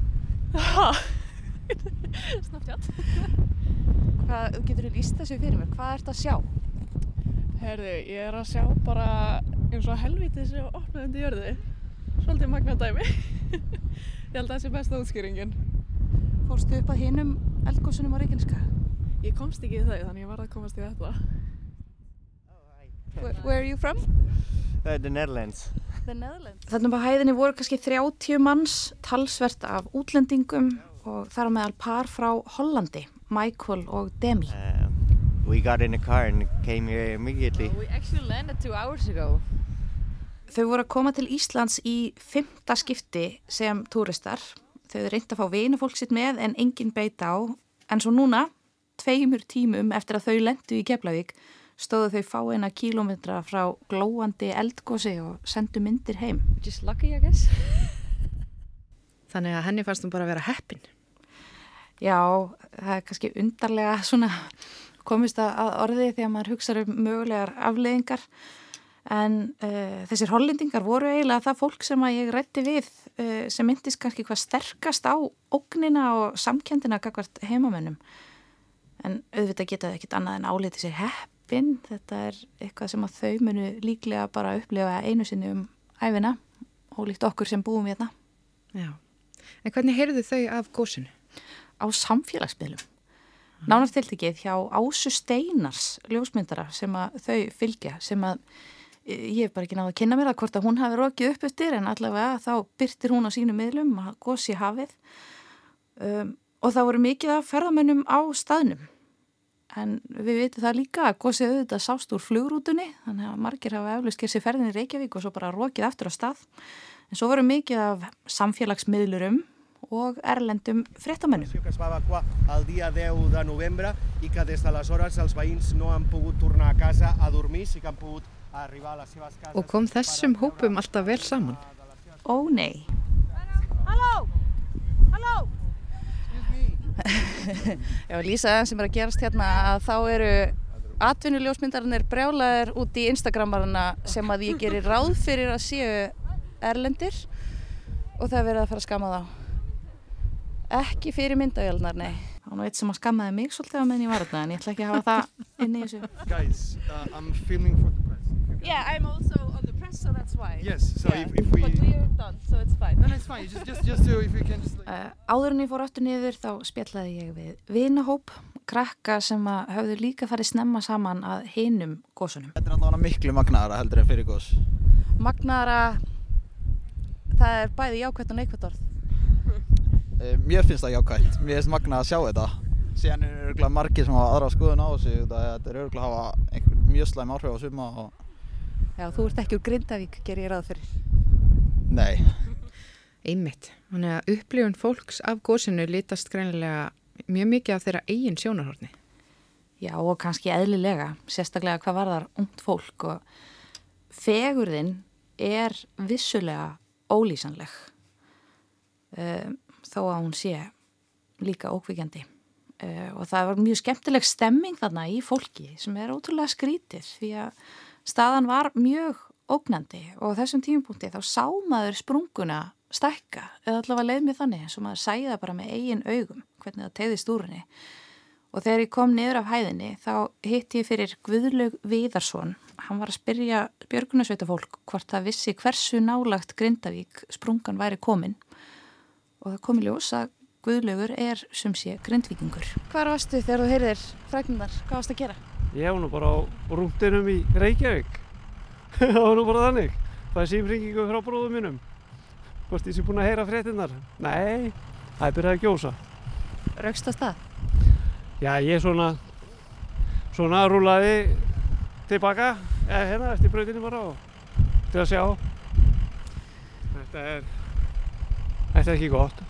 [SPEAKER 22] Snabbt
[SPEAKER 20] Hvað getur þú líst þessu fyrir mér? Hvað ert að sjá?
[SPEAKER 22] Herði, ég er að sjá bara eins og helvítið sem opnaði undir jörði. Svolítið magna dæmi. ég held að það sé besta útskýringin.
[SPEAKER 20] Fórstu upp að hinum eldgósunum á Reykjaneska?
[SPEAKER 22] Ég komst ekki í þau, þannig ég var að komast í þetta.
[SPEAKER 20] Where, where are you from?
[SPEAKER 23] Uh, the Netherlands.
[SPEAKER 20] The Netherlands.
[SPEAKER 16] Þannig að hæðinni voru kannski 30 manns talsvert af útlendingum og þar á meðal par frá Hollandi, Michael og Demi.
[SPEAKER 23] Uh, we got in a car and came here immediately.
[SPEAKER 22] We actually landed two hours ago.
[SPEAKER 16] Þau voru að koma til Íslands í fymta skipti sem túristar. Þau hefur reynd að fá vinafólk sitt með en enginn beita á. En svo núna, tveimur tímum eftir að þau lendu í Keflavík, stóðu þau fáina kílometra frá glóandi eldgósi og sendu myndir heim.
[SPEAKER 22] Just lucky, I guess.
[SPEAKER 19] Þannig að henni fannst hún bara að vera heppin.
[SPEAKER 16] Já, það er kannski undarlega svona komist að orði þegar maður hugsa um mögulegar afleðingar en uh, þessir hollendingar voru eiginlega það fólk sem að ég rætti við uh, sem myndist kannski hvað sterkast á ógnina og samkjöndina kakvart heimamönnum. En auðvitað geta það ekkit annað en álítið sér heppin þetta er eitthvað sem að þau munu líklega bara upplifa einu sinni um æfina og líkt okkur sem búum hérna.
[SPEAKER 19] Já, en hvernig heyrðu þau af gósinu?
[SPEAKER 16] Á samfélagsmiðlum. Nánast tiltikið hjá Ásu Steinars ljósmyndara sem að þau fylgja sem að ég hef bara ekki náðu að kynna mér að hvort að hún hafi rokið upp eftir en allavega þá byrtir hún á sínu miðlum að gósi hafið. Um, og það voru mikið af ferðamönnum á staðnum. En við veitum það líka að gósið auðvitað sást úr flugrútunni þannig að margir hafa eflust gerð sér ferðin í Reykjavík og svo bara rokið aftur á stað. En svo voru mikið af samfélagsmiðlurum og erlendum fréttamönnum.
[SPEAKER 24] que es va evacuar el dia 10 de novembre i que des d'aleshores els veïns no han pogut tornar a casa a dormir, sí que han pogut arribar a les seves cases.
[SPEAKER 19] Og kom þessum hópum alltaf vel saman?
[SPEAKER 16] Ó nei.
[SPEAKER 20] Halló! Halló! Lýsa það sem er að gerast hérna að þá eru atvinnuljósmyndarnir brjálaðir út í Instagramarana sem að ég gerir ráð fyrir að séu erlendir og það er verið að fara að skama þá. Ekki fyrir myndavélnar, nei. Það var nú eitt sem að skammaði mig svolítið á meðan ég var þarna en ég ætla ekki að hafa það inn í þessu.
[SPEAKER 24] Guys, uh, I'm filming for the press.
[SPEAKER 22] Yeah, I'm also on the press, so that's why.
[SPEAKER 24] Yes, so
[SPEAKER 22] yeah.
[SPEAKER 24] if, if we...
[SPEAKER 22] But we're done, so it's fine.
[SPEAKER 24] No, no, it's fine. Just, just, just so if we can just... Like...
[SPEAKER 16] Uh, áður en ég fór aftur niður þá spjallaði ég við vinahóp, krakka sem að höfðu líka farið snemma saman að hinum gósunum.
[SPEAKER 25] Þetta er allavega miklu magnaðara heldur en fyrir gós.
[SPEAKER 20] Magnaðara, það er bæði jákvæmt og neikvæmt orð.
[SPEAKER 25] Eh, Mér finnst það jákvæmt. Mér finnst magnað að sjá þetta. Síðan er örgulega margir sem hafa aðra skoðun á þessu. Þetta er örgulega að hafa einhver mjög slæm áhrif á suma. Og...
[SPEAKER 20] Já, þú ert ekki úr Grindavík, ger ég ráð fyrir.
[SPEAKER 25] Nei.
[SPEAKER 19] Einmitt. Þannig að upplifun fólks af gósinu litast greinilega mjög mikið af þeirra eigin sjónarhorni.
[SPEAKER 16] Já, og kannski eðlilega, sérstaklega hvað var þar ungt fólk og fegurðin er vissulega ólýsanleg um, þó að hún sé líka ókvíkjandi uh, og það var mjög skemmtileg stemming þarna í fólki sem er ótrúlega skrítið því að staðan var mjög ógnandi og þessum tímupunkti þá sá maður sprunguna stækka eða allavega leið mér þannig eins og maður sæði það bara með eigin augum hvernig það tegðist úr henni Og þegar ég kom niður af hæðinni þá hitti ég fyrir Guðlaug Viðarsson. Hann var að spyrja björgunarsveita fólk hvort það vissi hversu nálagt Grindavík sprungan væri komin. Og það komi ljós að Guðlaugur er sem sé grindvíkingur.
[SPEAKER 20] Hvar varstu þegar þú heyrðir fræknundar? Hvað varst að gera?
[SPEAKER 26] Ég var nú bara á rúndinum í Reykjavík. það var nú bara þannig. Það er símringingu frá bróðum mínum. Hvort ég sé búin að heyra fréttinnar? Nei, það er byrjað að gjósa.
[SPEAKER 20] Raukst að stað?
[SPEAKER 26] Já, ég svona, svona rúlaði tilbaka, eða hérna eftir brautinni bara og til að sjá. Þetta er, þetta er ekki gott.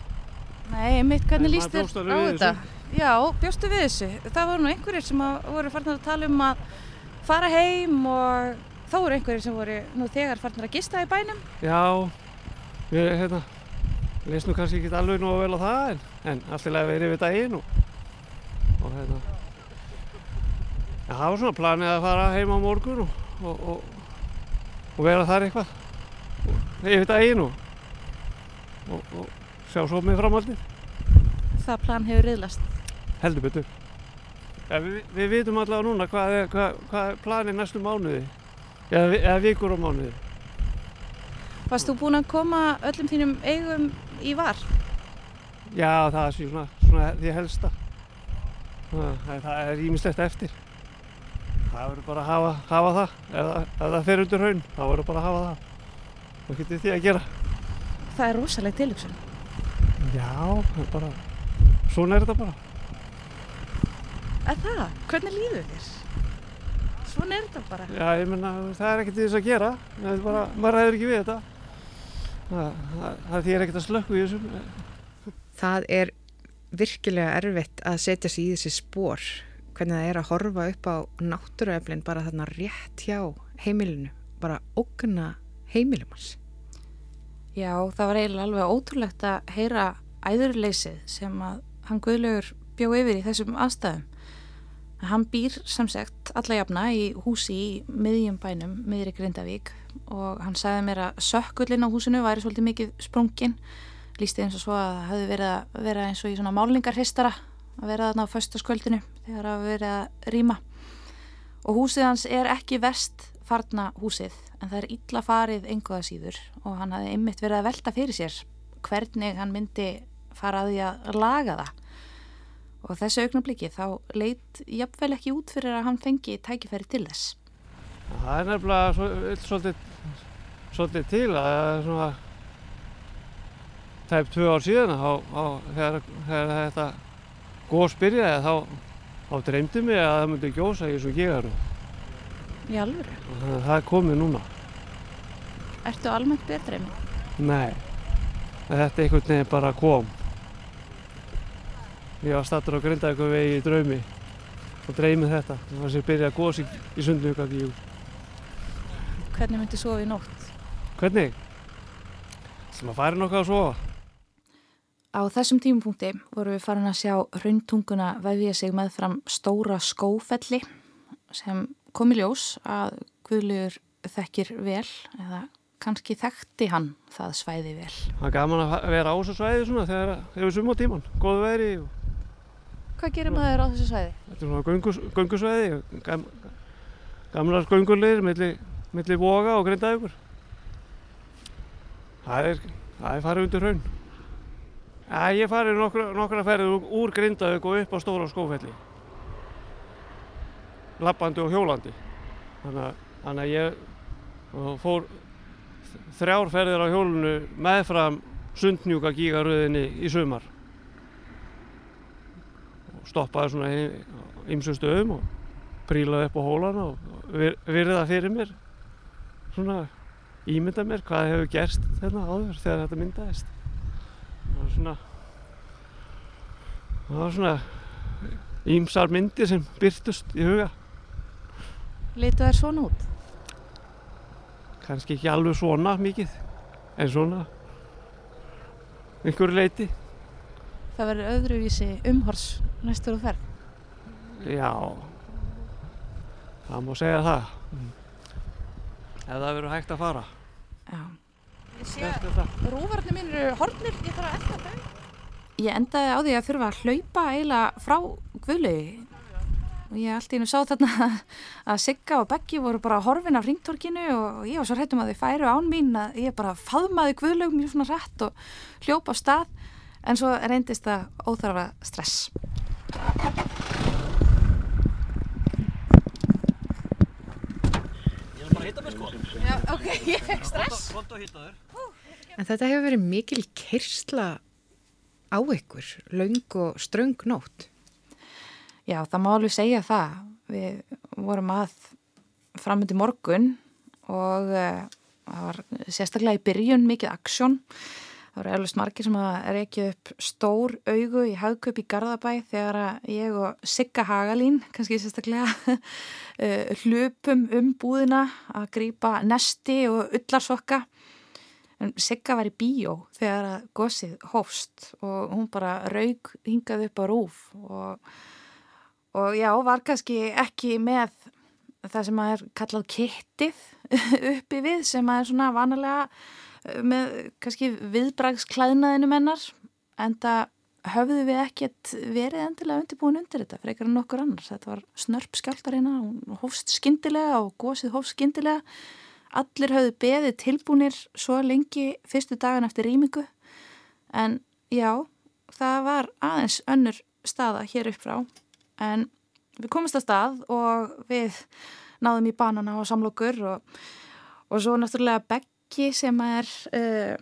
[SPEAKER 20] Nei, einmitt, hvernig líst þér á
[SPEAKER 26] við
[SPEAKER 20] þetta?
[SPEAKER 26] þessu.
[SPEAKER 20] Já, bjóstu við þessu. Það voru nú einhverjir sem að voru farnir að tala um að fara heim og þá voru einhverjir sem voru nú þegar farnir að gista í bænum.
[SPEAKER 26] Já, ég, hérna, leist nú kannski ekki alveg nú vel á það en, en alltilega verið yfir daginn og, og hérna, já, það var svona planið að fara heim á morgun og, og, og, og vera þar eitthvað yfir daginn og, og, og sjá svo með framhaldið,
[SPEAKER 20] Það plan hefur riðlast.
[SPEAKER 26] heldur betur. Ja, við, við vitum allavega núna hvað er, hvað, hvað er planið næstu mánuði, eða, vi- eða vikur á mánuði.
[SPEAKER 20] Varst þú búin að koma öllum þínum eigum í var?
[SPEAKER 26] Já, það er svona, svona því helsta. Það, það er ímislegt eftir. Það verður bara að hafa, hafa það. Ef, það- ef það fer undir haun, þá verður bara að hafa það. Það getur því að gera.
[SPEAKER 20] Það er rosaleg tilhugsun.
[SPEAKER 26] Já, það er bara, svona er þetta bara.
[SPEAKER 20] Er það? Hvernig líður þér? Svona er þetta bara.
[SPEAKER 26] Já, ég menna, það er ekkert í þess að gera. Það er bara, maður ræður ekki við þetta. Það, það, það er ekkert að slökku í þessum.
[SPEAKER 19] Það er virkilega erfitt að setja sig í þessi spór hvernig það er að horfa upp á náttúruöflin bara þarna rétt hjá heimilinu, bara ógna heimilum hans.
[SPEAKER 16] Já, það var eiginlega alveg ótrúlegt að heyra æðurleysið sem að hann Guðlaugur bjó yfir í þessum aðstæðum. Hann býr sem sagt alla jafna í húsi í miðjum bænum, miðri Grindavík og hann sagði mér að sökkullin á húsinu væri svolítið mikið sprungin. Lýsti eins og svo að það hefði verið að vera eins og í svona málingarhistara að vera þarna á föstaskvöldinu þegar að verið að rýma. Og húsið hans er ekki vest farna húsið en það er illa farið einhverða síður og hann hafði einmitt verið að velta fyrir sér hvernig hann myndi fara að því að laga það. Og þessu augnabliki þá leit jafnvel ekki út fyrir að hann fengi tækifæri til þess.
[SPEAKER 26] Það er nefnilega svolítið, svolítið til að það er svona tæp tvö ár síðan þá, þá, þegar, þegar þetta góðs byrjaði þá, þá dreymdi mig að það myndi gjósa í þessu gegaru.
[SPEAKER 20] Í alvöru?
[SPEAKER 26] Að það er komið núna.
[SPEAKER 20] Ertu almennt betri með?
[SPEAKER 26] Nei, þetta einhvern veginn bara kom. Ég var stattur á Grindavíkur vegi í draumi og dreymið þetta. Það var sér byrjað að góðs í, í sundnugagíu.
[SPEAKER 20] Hvernig myndi sofa í nótt?
[SPEAKER 26] Hvernig? Það maður færi nokkuð að sofa.
[SPEAKER 16] Á þessum tímapunkti vorum við farin að sjá hrauntunguna vefja sig með fram stóra skófelli sem kom í ljós að Guðlugur þekkir vel eða kannski þekkti hann það svæði vel.
[SPEAKER 26] Það er gaman að vera á þessu svæði svona þegar við sumum á tíman, góðu veri og
[SPEAKER 20] Hvað gerir maður á þessu svæði?
[SPEAKER 26] þetta er svona göngus, göngusvæði, gam, gamlar göngulegir milli, milli voga og grindaðugur. Það er, það er farið undir hraun. Já, ég farið nokkra, nokkra ferðir úr, úr grindaðug og upp á stóra skófelli. Lappandi og hjólandi. Þannig að, ég fór þrjár ferðir á hjólunu meðfram sundnjúka gígaröðinni í sumar. Og stoppaði svona í ymsum stöðum og prílaði upp á hólana og vir, virða fyrir mér. Svona ímynda mér hvað hefur gerst þarna áður þegar þetta myndaðist. Það var svona það var svona ímsar myndir sem byrtust í huga
[SPEAKER 20] Litu þær svona út?
[SPEAKER 26] kannski ekki alveg svona mikið en svona einhverju leiti
[SPEAKER 20] Það verður öðruvísi umhors næstur og ferð.
[SPEAKER 26] já það má segja það ef það verður hægt að fara
[SPEAKER 16] Já.
[SPEAKER 20] Ég sé að rúvarnir mín eru hornir, ég þarf að eftir þau.
[SPEAKER 16] ég endaði á því að þurfa að hlaupa eiginlega frá Guðlaugi og ég allt í hennu sá þarna að Sigga og Beggi voru bara horfin af ringtorkinu og ég var svo hrættum að þau færu án mín að ég bara faðmaði Guðlaug mjög svona hrætt og hljópa á stað en svo reyndist það óþarfa stress.
[SPEAKER 18] Ég vil bara hitta mig sko.
[SPEAKER 20] Já, ok, ég fekk stress.
[SPEAKER 18] Hvort að hitta þér?
[SPEAKER 19] En þetta hefur verið mikil kyrsla á ykkur, laung og ströng nótt.
[SPEAKER 16] Já, það má alveg segja það. Við vorum að framöndi morgun og uh, það var sérstaklega í byrjun mikið aksjón. Það voru eflust margir sem að reykja upp stór augu í haugköp í Garðabæ þegar ég og Sigga Hagalín, kannski sérstaklega, uh, hlupum um búðina að grýpa nesti og ullarsokka. En Sigga var í bíó þegar að gósið hófst og hún bara raug hingað upp á rúf og, og já, var kannski ekki með það sem að er kallað kittið uppi við sem að er svona vanalega með kannski viðbragsklæðnaðinu mennar en það höfðu við ekkert verið endilega undirbúin undir þetta frekar en nokkur annars. Þetta var snörp skjáltarina, hún hófst skindilega og gósið hófst skindilega. Allir höfðu beðið tilbúinir svo lengi fyrstu dagan eftir rýmingu en já, það var aðeins önnur staða hér upp frá en við komumst að stað og við náðum í banana og samlokur og, og svo náttúrulega begg Beggi sem er uh,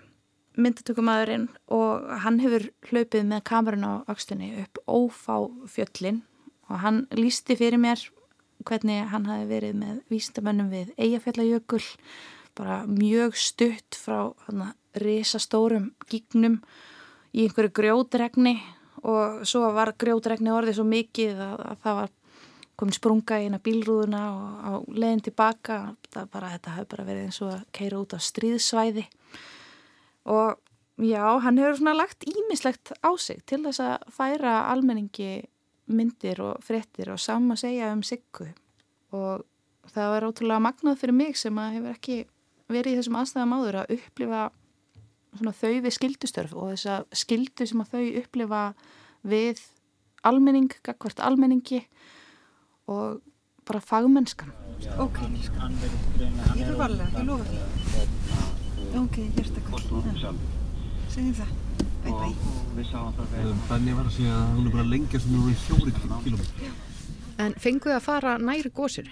[SPEAKER 16] myndatökumæðurinn og hann hefur hlaupið með kamerun á aukstunni upp ófá fjöllin og hann lísti fyrir mér hvernig hann hafi verið með vísindamönnum við Eyjafjallajökull bara mjög stutt frá hana, risastórum gígnum í einhverju grjótregni og svo var grjótregni orðið svo mikið að, að það var komin sprunga í eina bílrúðuna og á leðin tilbaka bara, þetta hefur bara verið eins og að keira út á stríðsvæði. Og já, hann hefur svona lagt ímislegt á sig til þess að færa almenningi myndir og frettir og saman segja um siggu. Og það var ótrúlega magnað fyrir mig sem að hefur ekki verið í þessum aðstæðum áður að upplifa þau við skildustörf og þess að skildu sem að þau upplifa við almenning, gagvart almenningi og bara fagmennskan.
[SPEAKER 27] Ok, ég fyrir varlega, ég lofa því. Ok, hjertakall Segjum það, bye bye
[SPEAKER 28] Benni var að segja að hún er bara lengjast núna í fjóri kilómetri
[SPEAKER 19] En fenguðu að fara næri gósir?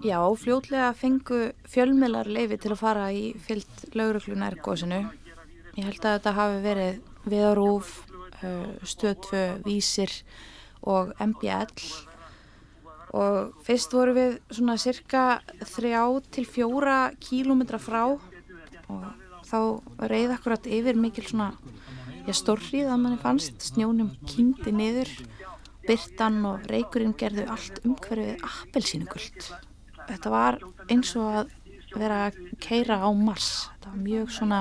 [SPEAKER 16] Já, fljótlega fengu fjölmiðlar leifi til að fara í fyllt lauruglu nær gósinu Ég held að þetta hafi verið viðarúf, stöðtvö, vísir og MBL og fyrst voru við svona cirka þrjá til fjóra kílómetra frá og þá reyði akkurat yfir mikil svona já, stórrið að manni fannst. Snjónum kýndi niður byrtan og reykurinn gerðu allt umhverfið appelsínugult þetta var eins og að vera að keira á Mars þetta var mjög svona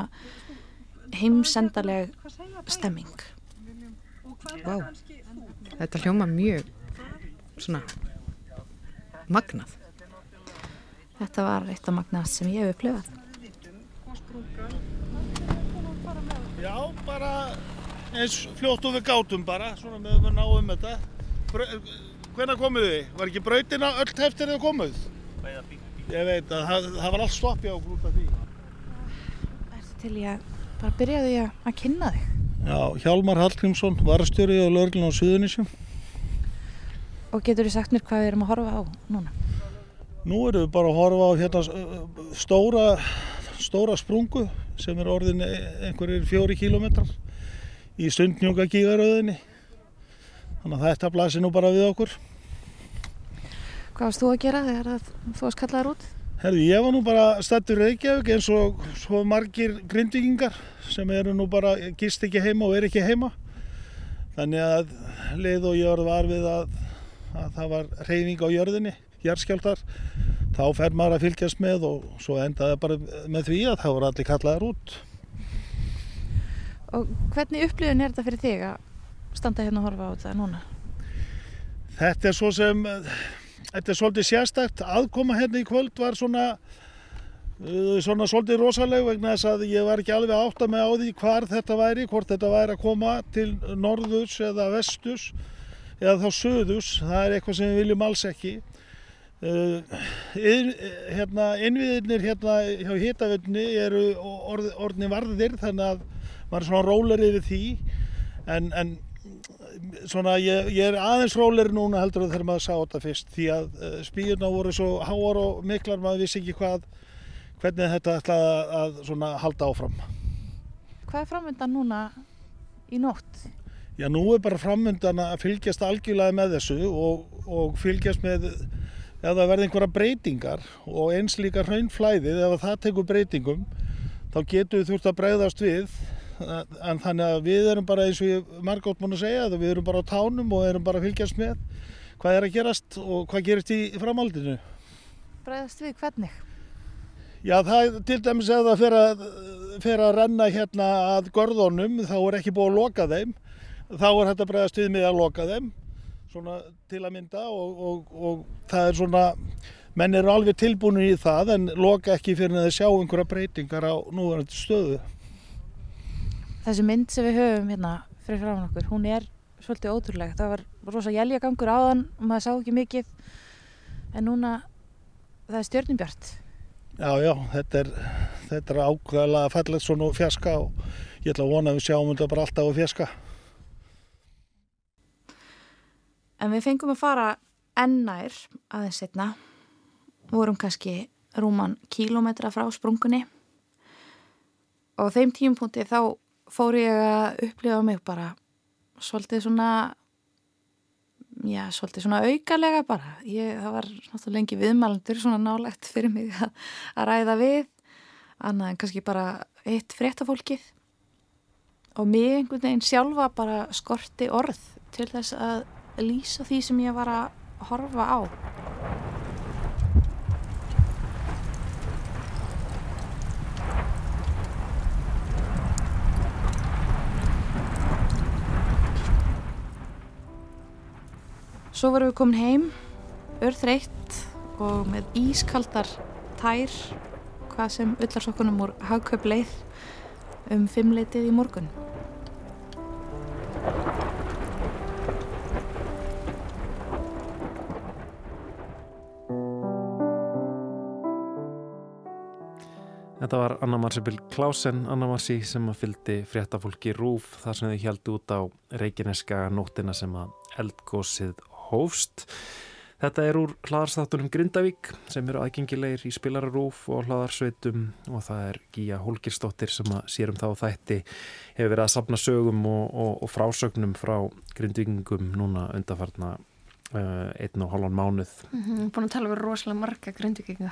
[SPEAKER 16] heimsendaleg stemming
[SPEAKER 19] wow. þetta hljóma mjög svona magnað.
[SPEAKER 16] Þetta var eitt af magnað sem ég hef upplifað.
[SPEAKER 21] Já, bara eins fljótt og við gátum bara, svona með að ná um þetta. Hvernig komuð þið? Var ekki brautina öll heftir þið komuð? Ég veit að það, það var allt stoppið á grúta því.
[SPEAKER 16] Ertu til ég að bara byrja því að kynna þig?
[SPEAKER 21] Já, Hjálmar Hallgrímsson, varastjóri á Lörglun á Suðunísjum.
[SPEAKER 16] Og getur þú sagt mér hvað við erum að horfa á núna?
[SPEAKER 21] Nú erum við bara að horfa á hérna stóra, stóra sprungu sem er orðin einhverjir fjóri kílometrar í stundnjunga gígaröðinni. Þannig að þetta blasir nú bara við okkur.
[SPEAKER 16] Hvað varst þú að gera þegar þú varst kallaður út?
[SPEAKER 21] Herði, ég var nú bara stættur Reykjavík eins og svo margir grindvikingar sem eru nú bara gist ekki heima og er ekki heima. Þannig að leið og ég var við að að það var reyning á jörðinni, jörgskjáltar, þá fer maður að fylgjast með og svo endaði bara með því að það voru allir kallaðar út.
[SPEAKER 16] Og hvernig upplifun er þetta fyrir þig að standa hérna og horfa á þetta núna?
[SPEAKER 21] Þetta er svo sem, þetta er svolítið sérstækt, aðkoma hérna í kvöld var svona uh, svona svolítið rosaleg vegna þess að ég var ekki alveg að átta mig á því hvar þetta væri, hvort þetta væri að koma til norðurs eða vesturs eða þá söðurs, það er eitthvað sem við viljum alls ekki. Uh, hérna, innviðinir hérna hjá hitaveitni eru orð, orðni varðir þannig að maður er svona róler yfir því. En, en svona ég, ég er aðeins róler núna heldur þegar maður sá þetta fyrst því að uh, spíurna voru svo háar og miklar maður vissi ekki hvað hvernig þetta ætlaði að, að svona halda áfram.
[SPEAKER 16] Hvað er framöndan núna í nótt?
[SPEAKER 21] Já, nú er bara framöndan að fylgjast algjörlega með þessu og, og fylgjast með ef það verði einhverja breytingar og eins líka hraunflæðið ef það tekur breytingum þá getur við þurft að breyðast við en þannig að við erum bara eins og ég margótt múin að segja við erum bara á tánum og erum bara að fylgjast með hvað er að gerast og hvað gerist í framhaldinu.
[SPEAKER 16] Breyðast við hvernig?
[SPEAKER 21] Já, það til dæmis ef það fer að, fer að renna hérna að gorðunum þá er ekki búið að loka þeim þá er þetta bregðast við með að loka þeim svona til að mynda og, og, og það er svona menn eru alveg tilbúinu í það en loka ekki fyrir að sjá einhverja breytingar á núverandi stöðu
[SPEAKER 16] Þessi mynd sem við höfum hérna fyrir frá okkur, hún er svolítið ótrúlega, það var rosa jæljagangur áðan og maður sá ekki mikið en núna það er stjörnubjart.
[SPEAKER 21] Já, já, þetta er, þetta er ákveðalega fallegt svona fjaska og ég ætla að vona að við sjáum þetta bara alltaf á fjaska.
[SPEAKER 16] En við fengum að fara ennær aðeins setna, vorum kannski rúman kílometra frá sprungunni. Og þeim tímpunkti þá fór ég að upplifa mig bara svolítið svona já, svolítið svona aukalega bara. Ég, það var náttúrulega lengi viðmælandur svona nálegt fyrir mig að, að ræða við, annað en kannski bara eitt fréttafólkið og mig einhvern veginn sjálfa bara skorti orð til þess að lýsa því sem ég var að horfa á. Svo varum við komin heim, örþreytt og með ískaldar tær, hvað sem ullarsokkunum úr hagkaup leið um fimmleitið í morgun.
[SPEAKER 2] Þetta var Anna Marsibil Klausen, Anna Marsi sem að fyldi fréttafólki Rúf þar sem þau held út á Reykjaneska nóttina sem að eldgósið hófst. Þetta er úr hlaðarstáttunum Grindavík sem eru aðgengilegir í spilararúf og hlaðarsveitum og það er Gíja Holgirsdóttir sem að sérum þá þætti hefur verið að sapna sögum og, og, og frásögnum frá Grindvíkingum núna undarfarna Uh, einn og hálfan mánuð.
[SPEAKER 1] Mm -hmm, búin að tala um rosalega marga gründvikinga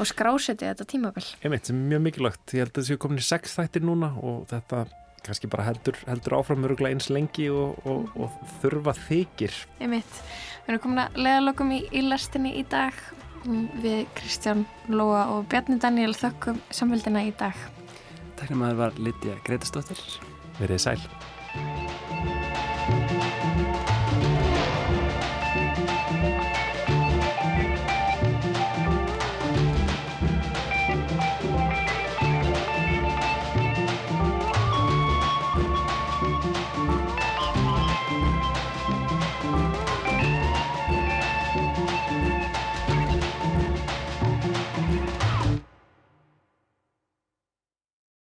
[SPEAKER 2] og
[SPEAKER 1] skráseti þetta tímabill
[SPEAKER 2] einmitt, sem er mjög mikilvægt, ég held að þessi er komin í sex þættir núna og þetta kannski bara heldur, heldur áfram eins lengi og, og, og þurfa þykir.
[SPEAKER 1] Einmitt, við erum komin að leðalokum í, í lastinni í dag. Við Kristján Lóa og Bjarni Daniel þökkum samfélgina í dag.
[SPEAKER 3] Takk fyrir maður var Lítja Gretastóttir
[SPEAKER 2] Verðið sæl